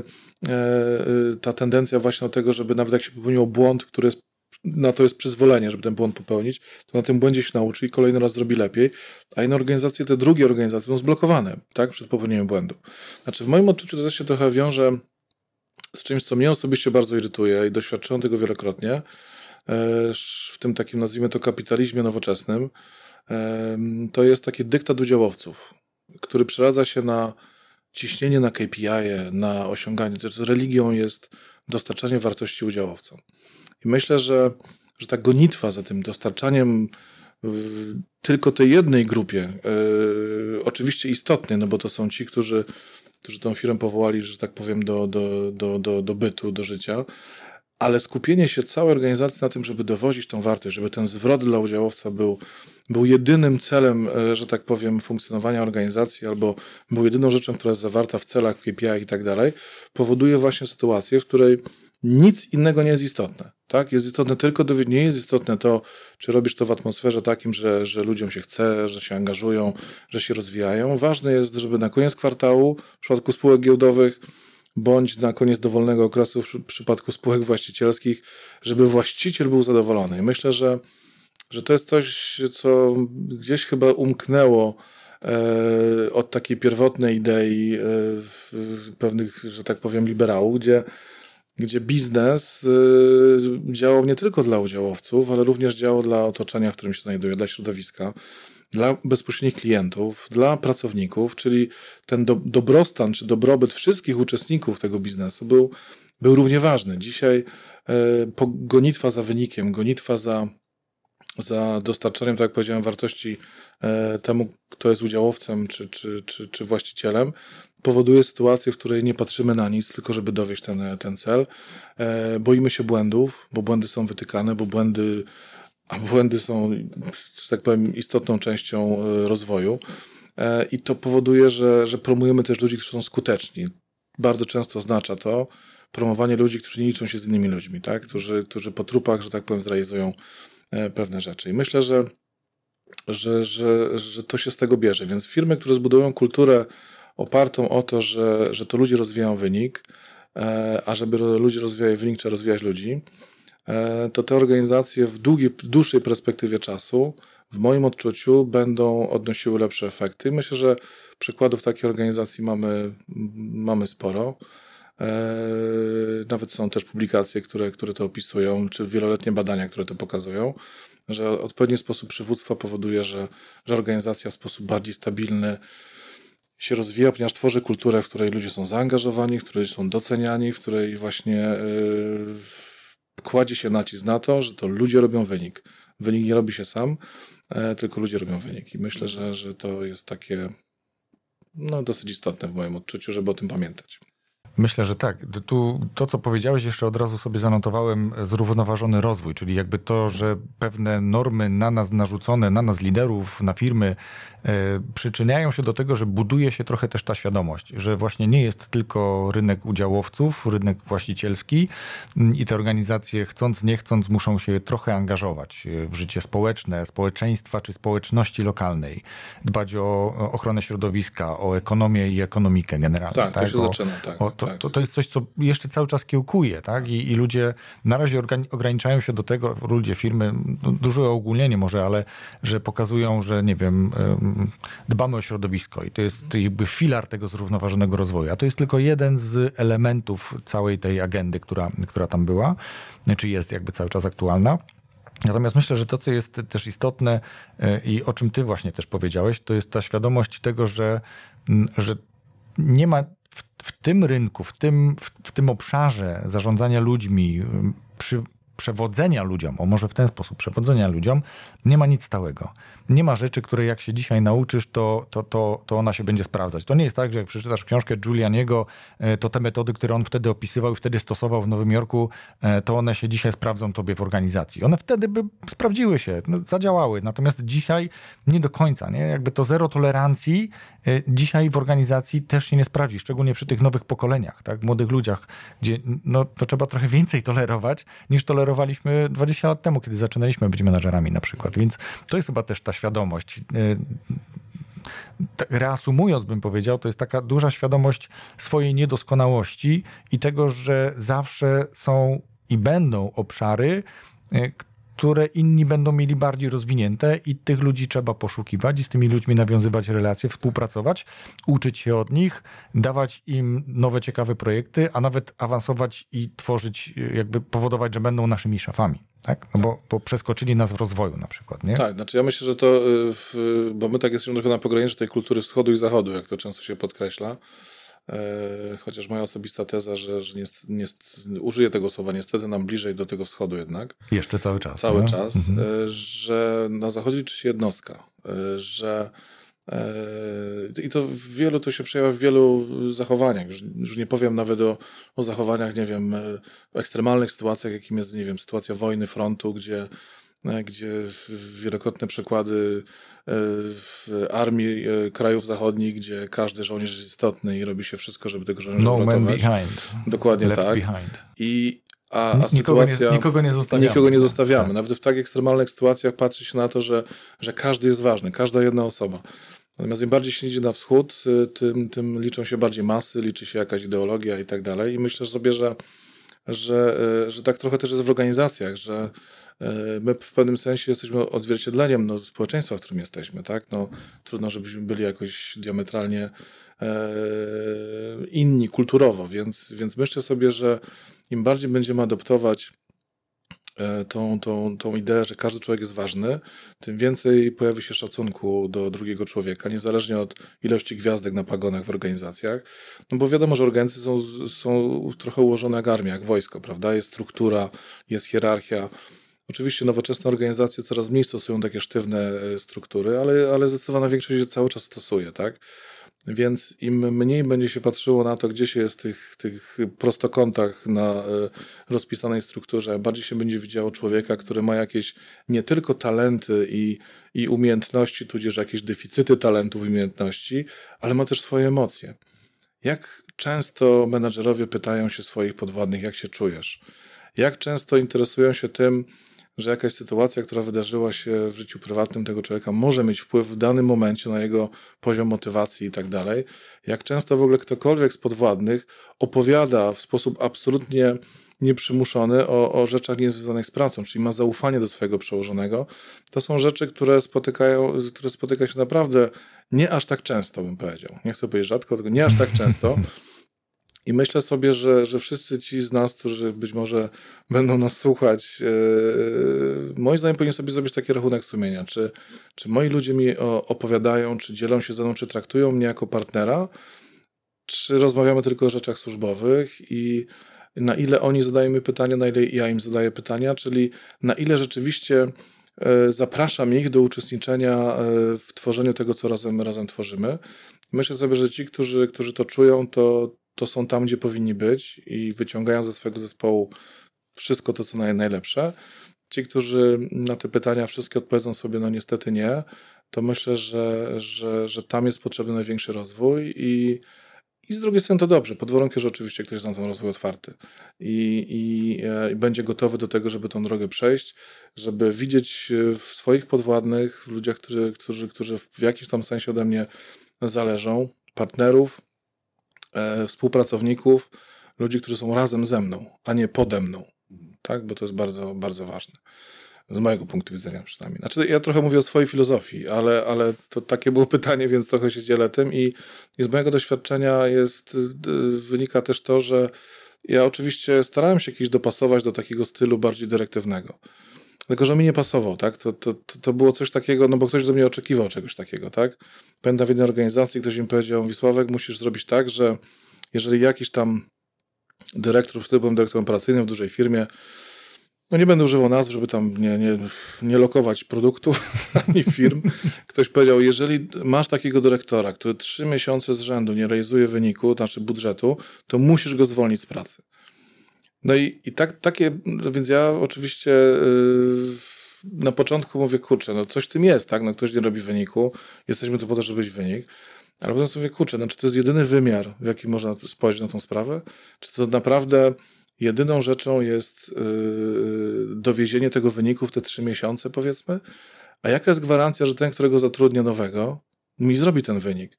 e, ta tendencja właśnie do tego, żeby nawet jak się popełniło błąd, który jest na to jest przyzwolenie, żeby ten błąd popełnić, to na tym błędzie się nauczy i kolejny raz zrobi lepiej, a inne organizacje, te drugie organizacje są zblokowane, tak, przed popełnieniem błędu. Znaczy w moim odczuciu to też się trochę wiąże z czymś, co mnie osobiście bardzo irytuje i doświadczyłem tego wielokrotnie, w tym takim, nazwijmy to, kapitalizmie nowoczesnym, e, to jest taki dyktat udziałowców, który przeradza się na ciśnienie na KPI, na osiąganie. Religią jest dostarczanie wartości udziałowcom. I myślę, że, że ta gonitwa za tym dostarczaniem tylko tej jednej grupie, yy, oczywiście istotnej, no bo to są ci, którzy, którzy tą firmę powołali, że tak powiem, do, do, do, do, do bytu, do życia, ale skupienie się całej organizacji na tym, żeby dowozić tą wartość, żeby ten zwrot dla udziałowca był, był jedynym celem, e, że tak powiem, funkcjonowania organizacji, albo był jedyną rzeczą, która jest zawarta w celach, KPI i tak dalej, powoduje właśnie sytuację, w której nic innego nie jest istotne. Tak? Jest istotne tylko, nie jest istotne to, czy robisz to w atmosferze takim, że, że ludziom się chce, że się angażują, że się rozwijają. Ważne jest, żeby na koniec kwartału, w przypadku spółek giełdowych, bądź na koniec dowolnego okresu w przypadku spółek właścicielskich, żeby właściciel był zadowolony. I myślę, że, że to jest coś, co gdzieś chyba umknęło e, od takiej pierwotnej idei e, pewnych, że tak powiem, liberałów, gdzie, gdzie biznes e, działał nie tylko dla udziałowców, ale również działał dla otoczenia, w którym się znajduje, dla środowiska dla bezpośrednich klientów, dla pracowników, czyli ten do, dobrostan czy dobrobyt wszystkich uczestników tego biznesu był, był równie ważny. Dzisiaj e, gonitwa za wynikiem, gonitwa za za dostarczaniem, tak jak powiedziałem, wartości e, temu, kto jest udziałowcem czy, czy, czy, czy właścicielem, powoduje sytuację, w której nie patrzymy na nic, tylko żeby dowieść ten, ten cel. E, boimy się błędów, bo błędy są wytykane, bo błędy, a błędy są, że tak powiem, istotną częścią e, rozwoju. I to powoduje, że, że promujemy też ludzi, którzy są skuteczni. Bardzo często oznacza to promowanie ludzi, którzy nie liczą się z innymi ludźmi, tak? którzy, którzy po trupach, że tak powiem, zrealizują E, pewne rzeczy. I myślę, że, że, że, że to się z tego bierze. Więc firmy, które zbudują kulturę opartą o to, że, że to ludzie rozwijają wynik, e, a żeby ludzie rozwijali wynik, trzeba rozwijać ludzi, e, to te organizacje w długiej, dłuższej perspektywie czasu, w moim odczuciu, będą odnosiły lepsze efekty. Myślę, że przykładów takiej organizacji mamy, mamy sporo. E, nawet są też publikacje, które, które to opisują, czy wieloletnie badania, które to pokazują, że odpowiedni sposób przywództwa powoduje, że, że organizacja w sposób bardziej stabilny się rozwija, ponieważ tworzy kulturę, w której ludzie są zaangażowani, w której są doceniani, w której właśnie yy, kładzie się nacisk na to, że to ludzie robią wynik. Wynik nie robi się sam, yy, tylko ludzie robią wynik. I myślę, że, że to jest takie no, dosyć istotne w moim odczuciu, żeby o tym pamiętać. Myślę, że tak. Tu to, co powiedziałeś, jeszcze od razu sobie zanotowałem zrównoważony rozwój, czyli jakby to, że pewne normy na nas narzucone, na nas liderów, na firmy, e, przyczyniają się do tego, że buduje się trochę też ta świadomość, że właśnie nie jest tylko rynek udziałowców, rynek właścicielski i te organizacje chcąc, nie chcąc muszą się trochę angażować w życie społeczne, społeczeństwa czy społeczności lokalnej, dbać o ochronę środowiska, o ekonomię i ekonomikę generalnie. Tak, tak? to się o, zaczyna, tak. O, to, tak. to, to jest coś, co jeszcze cały czas kiełkuje, tak? I, i ludzie na razie ograniczają się do tego, ludzie, firmy, no, duże ogólnienie może, ale że pokazują, że nie wiem, dbamy o środowisko i to jest jakby filar tego zrównoważonego rozwoju. A to jest tylko jeden z elementów całej tej agendy, która, która tam była, czy jest jakby cały czas aktualna. Natomiast myślę, że to, co jest też istotne e, i o czym ty właśnie też powiedziałeś, to jest ta świadomość tego, że, że nie ma w, w tym rynku, w tym, w, w, tym obszarze zarządzania ludźmi, przy, przewodzenia ludziom, o może w ten sposób, przewodzenia ludziom, nie ma nic stałego. Nie ma rzeczy, które jak się dzisiaj nauczysz, to, to, to, to ona się będzie sprawdzać. To nie jest tak, że jak przeczytasz książkę Giulianiego, e, to te metody, które on wtedy opisywał i wtedy stosował w Nowym Jorku, e, to one się dzisiaj sprawdzą tobie w organizacji. One wtedy by sprawdziły się, no, zadziałały. Natomiast dzisiaj nie do końca. Nie? Jakby to zero tolerancji e, dzisiaj w organizacji też się nie sprawdzi, szczególnie przy tych nowych pokoleniach, tak? młodych ludziach, gdzie no, to trzeba trochę więcej tolerować niż tolerowaliśmy 20 lat temu, kiedy zaczynaliśmy być menadżerami na przykład. Więc to jest chyba też ta świadomość. Y, tak reasumując, bym powiedział, to jest taka duża świadomość swojej niedoskonałości i tego, że zawsze są i będą obszary, y, które inni będą mieli bardziej rozwinięte i tych ludzi trzeba poszukiwać i z tymi ludźmi nawiązywać relacje, współpracować, uczyć się od nich, dawać im nowe, ciekawe projekty, a nawet awansować i tworzyć, jakby powodować, że będą naszymi szefami. Tak? No bo, bo przeskoczyli nas w rozwoju na przykład, nie? Tak, znaczy ja myślę, że to, y, bo my tak jesteśmy trochę na pograniczu tej kultury wschodu i zachodu, jak to często się podkreśla. E, chociaż moja osobista teza, że, że nie, nie, użyję tego słowa, niestety nam bliżej do tego wschodu jednak. Jeszcze cały czas. Cały czas, mhm. E, że na zachodzie liczy się jednostka, e, że i to w wielu, to się przejawia w wielu zachowaniach. Już, nie powiem nawet o, o zachowaniach, nie wiem, ekstremalnych sytuacjach, jakim jest, nie wiem, sytuacja wojny, frontu, gdzie, gdzie wielokrotne przykłady w armii e, krajów zachodnich, gdzie każdy żołnierz jest istotny i robi się wszystko, żeby tego żołnierza no uratować. Man behind. Dokładnie Left tak. Behind. I a, a nikogo sytuacja, nie, nikogo nie zostawiamy. Nikogo nie zostawiamy. Tak. Nawet w tak ekstremalnych sytuacjach patrzy się na to, że, że każdy jest ważny, każda jedna osoba. Natomiast im bardziej się idzie na wschód, y, tym, tym liczą się bardziej masy, liczy się jakaś ideologia i tak dalej. I myślę sobie, że, że, y, że tak trochę też jest w organizacjach, że E, my w pewnym sensie jesteśmy odzwierciedleniem no, społeczeństwa, w którym jesteśmy. Tak? No, trudno, żebyśmy byli jakoś diametralnie e, inni kulturowo, więc, więc myślę sobie, że im bardziej będziemy adoptować tą, tą, tą ideę, że każdy człowiek jest ważny, tym więcej pojawi się szacunku do drugiego człowieka, niezależnie od ilości gwiazdek na pagonach w organizacjach. No bo wiadomo, że organizacje są, są trochę ułożone jak armia, jak wojsko, prawda? Jest struktura, jest hierarchia. Oczywiście nowoczesne organizacje coraz mniej stosują takie sztywne struktury, ale, ale zdecydowana większość je cały czas stosuje, tak? Więc im mniej będzie się patrzyło na to, gdzie się jest w tych, tych prostokątach na e, rozpisanej strukturze, bardziej się będzie widziało człowieka, który ma jakieś nie tylko talenty i, i umiejętności, tudzież jakieś deficyty talentów i umiejętności, ale ma też swoje emocje. Jak często menadżerowie pytają się swoich podwładnych, jak się czujesz? Jak często interesują się tym, że jakaś sytuacja, która wydarzyła się w życiu prywatnym tego człowieka, może mieć wpływ w danym momencie na jego poziom motywacji i tak dalej. Jak często w ogóle ktokolwiek z podwładnych opowiada w sposób absolutnie nieprzymuszony o, o rzeczach niezwiązanych z pracą, czyli ma zaufanie do swojego przełożonego, to są rzeczy, które spotykają, które spotyka się naprawdę nie aż tak często, bym powiedział. Nie chcę powiedzieć rzadko, tylko nie aż tak często. I myślę sobie, że, że wszyscy ci z nas, którzy być może będą nas słuchać, yy, moim zdaniem powinni sobie zrobić taki rachunek sumienia. Czy, czy moi ludzie mi opowiadają, czy dzielą się ze mną, czy traktują mnie jako partnera, czy rozmawiamy tylko o rzeczach służbowych i na ile oni zadają mi pytania, na ile ja im zadaję pytania, czyli na ile rzeczywiście e, zapraszam ich do uczestniczenia w tworzeniu tego, co razem, razem tworzymy. Myślę sobie, że ci, którzy, którzy to czują, to, to są tam, gdzie powinni być i wyciągają ze swojego zespołu wszystko to, co najlepsze. Ci, którzy na te pytania wszystkie odpowiedzą sobie, no niestety nie, to myślę, że, że, że tam jest potrzebny największy rozwój i, i z drugiej strony to dobrze, pod warunkiem, że oczywiście ktoś jest na ten rozwój otwarty i, i, e, i, będzie gotowy do tego, żeby tą drogę przejść, żeby widzieć w swoich podwładnych, w ludziach, którzy, którzy, którzy w jakimś tam sensie ode mnie zależą, partnerów, e, współpracowników, ludzi, którzy są razem ze mną, a nie pode mną, tak? bo to jest bardzo, bardzo ważne. Z mojego punktu widzenia przynajmniej. Znaczy, ja trochę mówię o swojej filozofii, ale, ale to takie było pytanie, więc trochę się dzielę tym i, i z mojego doświadczenia jest, wynika też to, że ja oczywiście starałem się jakiś dopasować do takiego stylu bardziej dyrektywnego. Tylko, że mi nie pasował, tak? To, to, to było coś takiego, no bo ktoś do mnie oczekiwał czegoś takiego, tak? Pamiętam w jednej organizacji, ktoś mi powiedział, Wisławek, musisz zrobić tak, że jeżeli jakiś tam dyrektor, w byłem dyrektorem operacyjnym w dużej firmie, no nie będę używał nazw, żeby tam nie, nie, nie lokować produktów ani firm. Ktoś powiedział, jeżeli masz takiego dyrektora, który trzy miesiące z rzędu nie realizuje wyniku, znaczy budżetu, to musisz go zwolnić z pracy. No i, i tak, takie, więc ja oczywiście yy, na początku mówię, kurczę, no coś w tym jest, tak? No ktoś nie robi wyniku, jesteśmy tu po to, żeby być wynik. Ale potem sobie kurczę, no czy to jest jedyny wymiar, w jaki można spojrzeć na tą sprawę? Czy to naprawdę jedyną rzeczą jest yy, dowiezienie tego wyniku w te trzy miesiące, powiedzmy? A jaka jest gwarancja, że ten, którego zatrudnię nowego, mi zrobi ten wynik?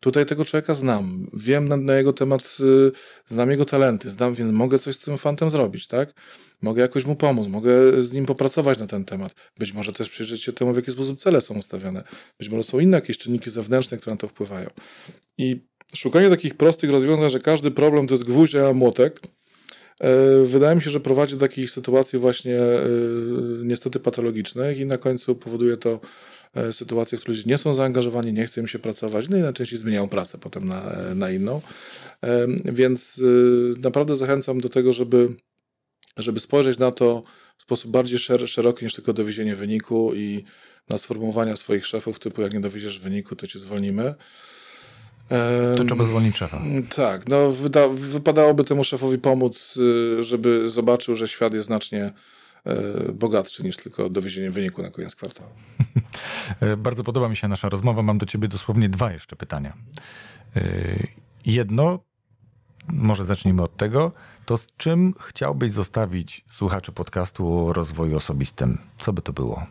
Tutaj tego człowieka znam, wiem na, na, jego temat, y, znam jego talenty, znam, więc mogę coś z tym fantem zrobić, tak? Mogę jakoś mu pomóc, mogę z nim popracować na ten temat. Być może też przyjrzeć się temu, w jaki sposób cele są ustawione. Być może są inne jakieś czynniki zewnętrzne, które na to wpływają. I szukanie takich prostych rozwiązań, że każdy problem to jest gwóźdź, a młotek, e, wydaje mi się, że prowadzi do takich sytuacji właśnie e, niestety patologicznych i na końcu powoduje to sytuacje, w których ludzie nie są zaangażowani, nie chce im się pracować, no i najczęściej zmieniają pracę potem na, na inną. E, więc e, naprawdę zachęcam do tego, żeby, żeby spojrzeć na to w sposób bardziej szeroki niż tylko dowiezienie wyniku i na sformułowania swoich szefów typu jak nie dowieziesz wyniku, to cię zwolnimy. To trzeba zwolnić szefa. Tak, no wyda, wypadałoby temu szefowi pomóc, żeby zobaczył, że świat jest znacznie E, bogatszy niż tylko dowiezienie wyniku na koniec kwartału. E, bardzo podoba mi się nasza rozmowa. Mam do ciebie dosłownie dwa jeszcze pytania. E, jedno, może zacznijmy od tego, to z czym chciałbyś zostawić słuchaczy podcastu o rozwoju osobistym? Co by to było?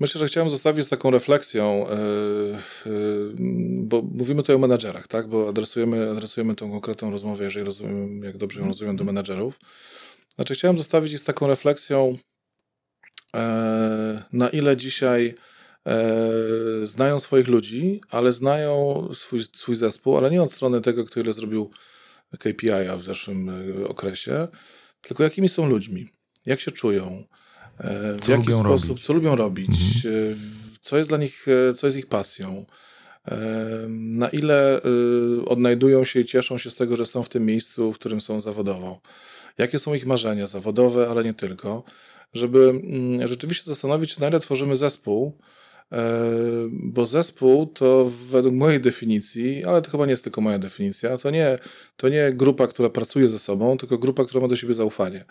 Myślę, że chciałem zostawić z taką refleksją, bo mówimy tutaj o menadżerach, tak? bo adresujemy, adresujemy tą konkretną rozmowę, jeżeli rozumiem, jak dobrze ją rozumiem, do menadżerów. Znaczy, chciałem zostawić z taką refleksją, e, na ile dzisiaj e, znają swoich ludzi, ale znają swój, swój zespół, ale nie od strony tego, kto ile zrobił KPI-a w zeszłym e, okresie, tylko jakimi są ludźmi, jak się czują, w co jaki sposób, robić. co lubią robić, mhm. co jest dla nich, co jest ich pasją, na ile odnajdują się i cieszą się z tego, że są w tym miejscu, w którym są zawodowo. Jakie są ich marzenia zawodowe, ale nie tylko, żeby mm, rzeczywiście zastanowić się, na ile tworzymy zespół, e, bo zespół to według mojej definicji, ale to chyba nie jest tylko moja definicja, to nie, to nie grupa, która pracuje ze sobą, tylko grupa, która ma do siebie zaufanie.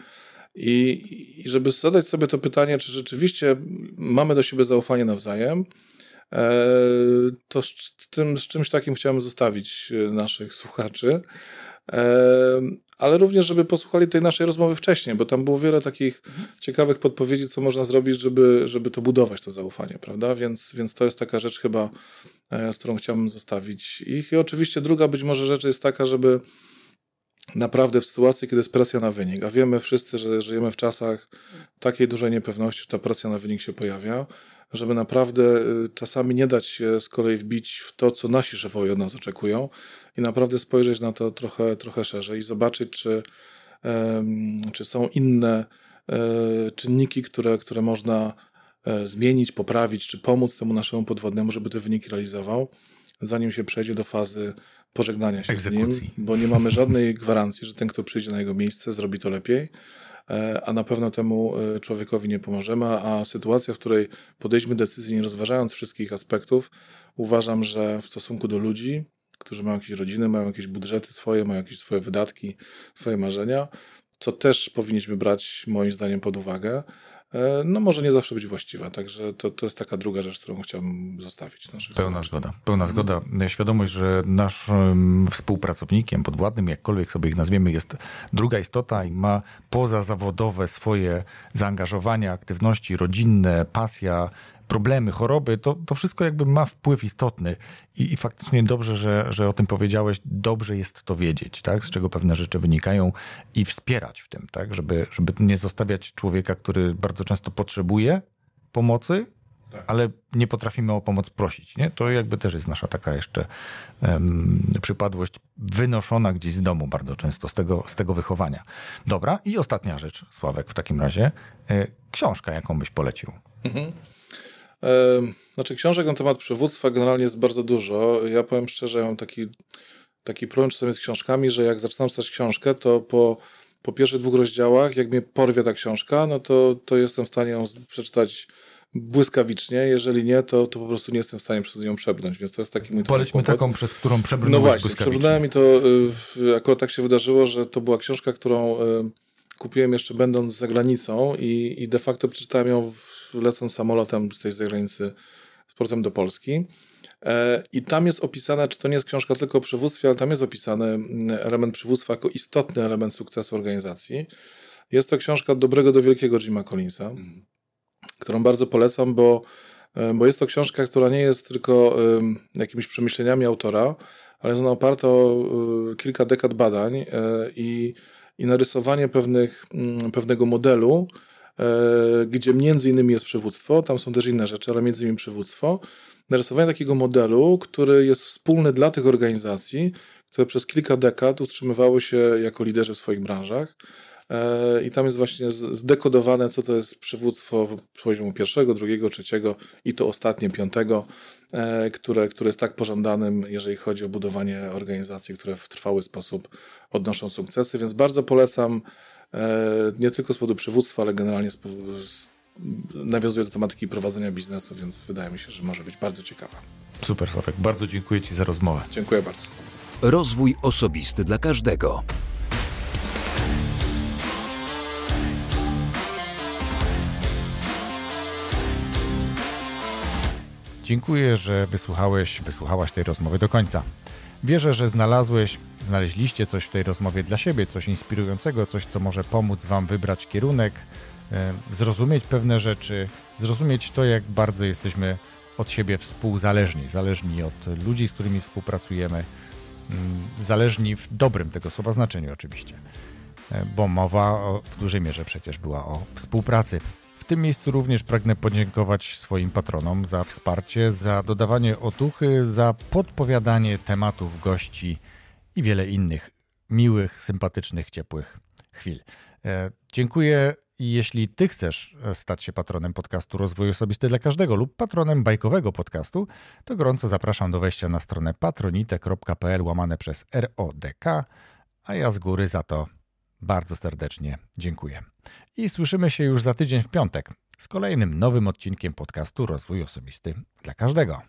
I, I żeby zadać sobie to pytanie, czy rzeczywiście mamy do siebie zaufanie nawzajem, e, to z, tym, z czymś takim chciałem zostawić e, naszych słuchaczy. Ale również, żeby posłuchali tej naszej rozmowy wcześniej, bo tam było wiele takich ciekawych podpowiedzi, co można zrobić, żeby, żeby to budować, to zaufanie, prawda? Więc, więc to jest taka rzecz chyba, e, z którą chciałbym zostawić ich. I oczywiście druga być może rzecz jest taka, żeby naprawdę w sytuacji, kiedy jest presja na wynik, a wiemy wszyscy, że żyjemy w czasach takiej dużej niepewności, że ta presja na wynik się pojawia, żeby naprawdę y, czasami nie dać się z kolei wbić w to, co nasi szefowie od nas oczekują i naprawdę spojrzeć na to trochę, trochę szerzej i zobaczyć, czy, czy są inne e, czynniki, które, które można e, zmienić, poprawić, czy pomóc temu naszemu podwodnemu, żeby te wyniki realizował, zanim się przejdzie do fazy pożegnania się Egzekucji. z nim, bo nie mamy żadnej gwarancji, że ten, kto przyjdzie na jego miejsce, zrobi to lepiej, e, a na pewno temu e, człowiekowi nie pomożemy, a sytuacja, w której podejdziemy decyzję nie rozważając wszystkich aspektów, uważam, że w stosunku do ludzi, którzy mają jakieś rodziny, mają jakieś budżety swoje, mają jakieś swoje wydatki, swoje marzenia, co też powinniśmy brać moim zdaniem pod uwagę, no może nie zawsze być właściwa. Także to, to jest taka druga rzecz, którą chciałbym zostawić. Pełna zgoda. Pełna mhm. zgoda. Świadomość, że naszym współpracownikiem, podwładnym, jakkolwiek sobie ich nazwiemy, jest druga istota i ma pozazawodowe swoje zaangażowania, aktywności rodzinne, pasja, problemy, choroby, to, to wszystko jakby ma wpływ istotny i, i faktycznie dobrze, że, że o tym powiedziałeś, dobrze jest to wiedzieć, tak? z czego pewne rzeczy wynikają i wspierać w tym, tak? żeby, żeby nie zostawiać człowieka, który bardzo często potrzebuje pomocy, tak. ale nie potrafimy o pomoc prosić. Nie? To jakby też jest nasza taka jeszcze um, przypadłość wynoszona gdzieś z domu bardzo często, z tego, z tego wychowania. Dobra, i ostatnia rzecz, Sławek, w takim razie. E, książka, jaką byś polecił? Mhm. Znaczy, książek na temat przywództwa generalnie jest bardzo dużo. Ja powiem szczerze, ja mam taki, taki problem czasami z książkami, że jak zaczynam czytać książkę, to po, po pierwszych dwóch rozdziałach, jak mnie porwie ta książka, no to, to jestem w stanie ją przeczytać błyskawicznie. Jeżeli nie, to, to po prostu nie jestem w stanie przez nią przebrnąć, więc to jest taki mój Polećmy taką, przez którą przebrnąłeś No właśnie, przebrnąłem i to y, akurat tak się wydarzyło, że to była książka, którą y, kupiłem jeszcze będąc za granicą i, i de facto przeczytałem ją w lecąc samolotem z tej zagranicy z portem do Polski. E, I tam jest opisane, czy to nie jest książka tylko o przywództwie, ale tam jest opisany mm, element przywództwa jako istotny element sukcesu organizacji. Jest to książka od dobrego do wielkiego Jima Collinsa, mm. którą bardzo polecam, bo, e, bo jest to książka, która nie jest tylko jakimiś przemyśleniami autora, ale jest ona oparta o um, kilka dekad badań i, i narysowanie pewnych, mm, pewnego modelu, E, gdzie między innymi jest przywództwo, tam są też inne rzeczy, ale między innymi przywództwo, narysowanie takiego modelu, który jest wspólny dla tych organizacji, które przez kilka dekad utrzymywały się jako liderzy w swoich branżach. E, I tam jest właśnie zdekodowane, co to jest przywództwo poziomu pierwszego, drugiego, trzeciego i to ostatnie, piątego, e, które, które jest tak pożądanym, jeżeli chodzi o budowanie organizacji, które w trwały sposób odnoszą sukcesy. Więc bardzo polecam E, nie tylko z powodu przywództwa, ale generalnie z, z, nawiązuje do tematyki prowadzenia biznesu, więc wydaje mi się, że może być bardzo ciekawa. Super, Sławek. Bardzo dziękuję Ci za rozmowę. Dziękuję bardzo. Rozwój osobisty dla każdego. Dziękuję, że wysłuchałeś, wysłuchałaś tej rozmowy do końca. Wierzę, że znalazłeś, znaleźliście coś w tej rozmowie dla siebie, coś inspirującego, coś, co może pomóc Wam wybrać kierunek, e, zrozumieć pewne rzeczy, zrozumieć to, jak bardzo jesteśmy od siebie współzależni, zależni od ludzi, z którymi współpracujemy, mm, zależni w dobrym tego słowa znaczeniu oczywiście, e, bo mowa w dużej mierze przecież była o współpracy tym miejscu również pragnę podziękować swoim patronom za wsparcie, za dodawanie otuchy, za podpowiadanie tematów gości i wiele innych miłych, sympatycznych, ciepłych chwil. E, dziękuję i jeśli ty chcesz e, stać się patronem podcastu Rozwój Osobisty dla Każdego lub patronem bajkowego podcastu, to gorąco zapraszam do wejścia na stronę patronite.pl łamane przez RODK, a ja z góry za to bardzo serdecznie dziękuję. I słyszymy się już za tydzień w piątek z kolejnym nowym odcinkiem podcastu Rozwój Osobisty dla Każdego.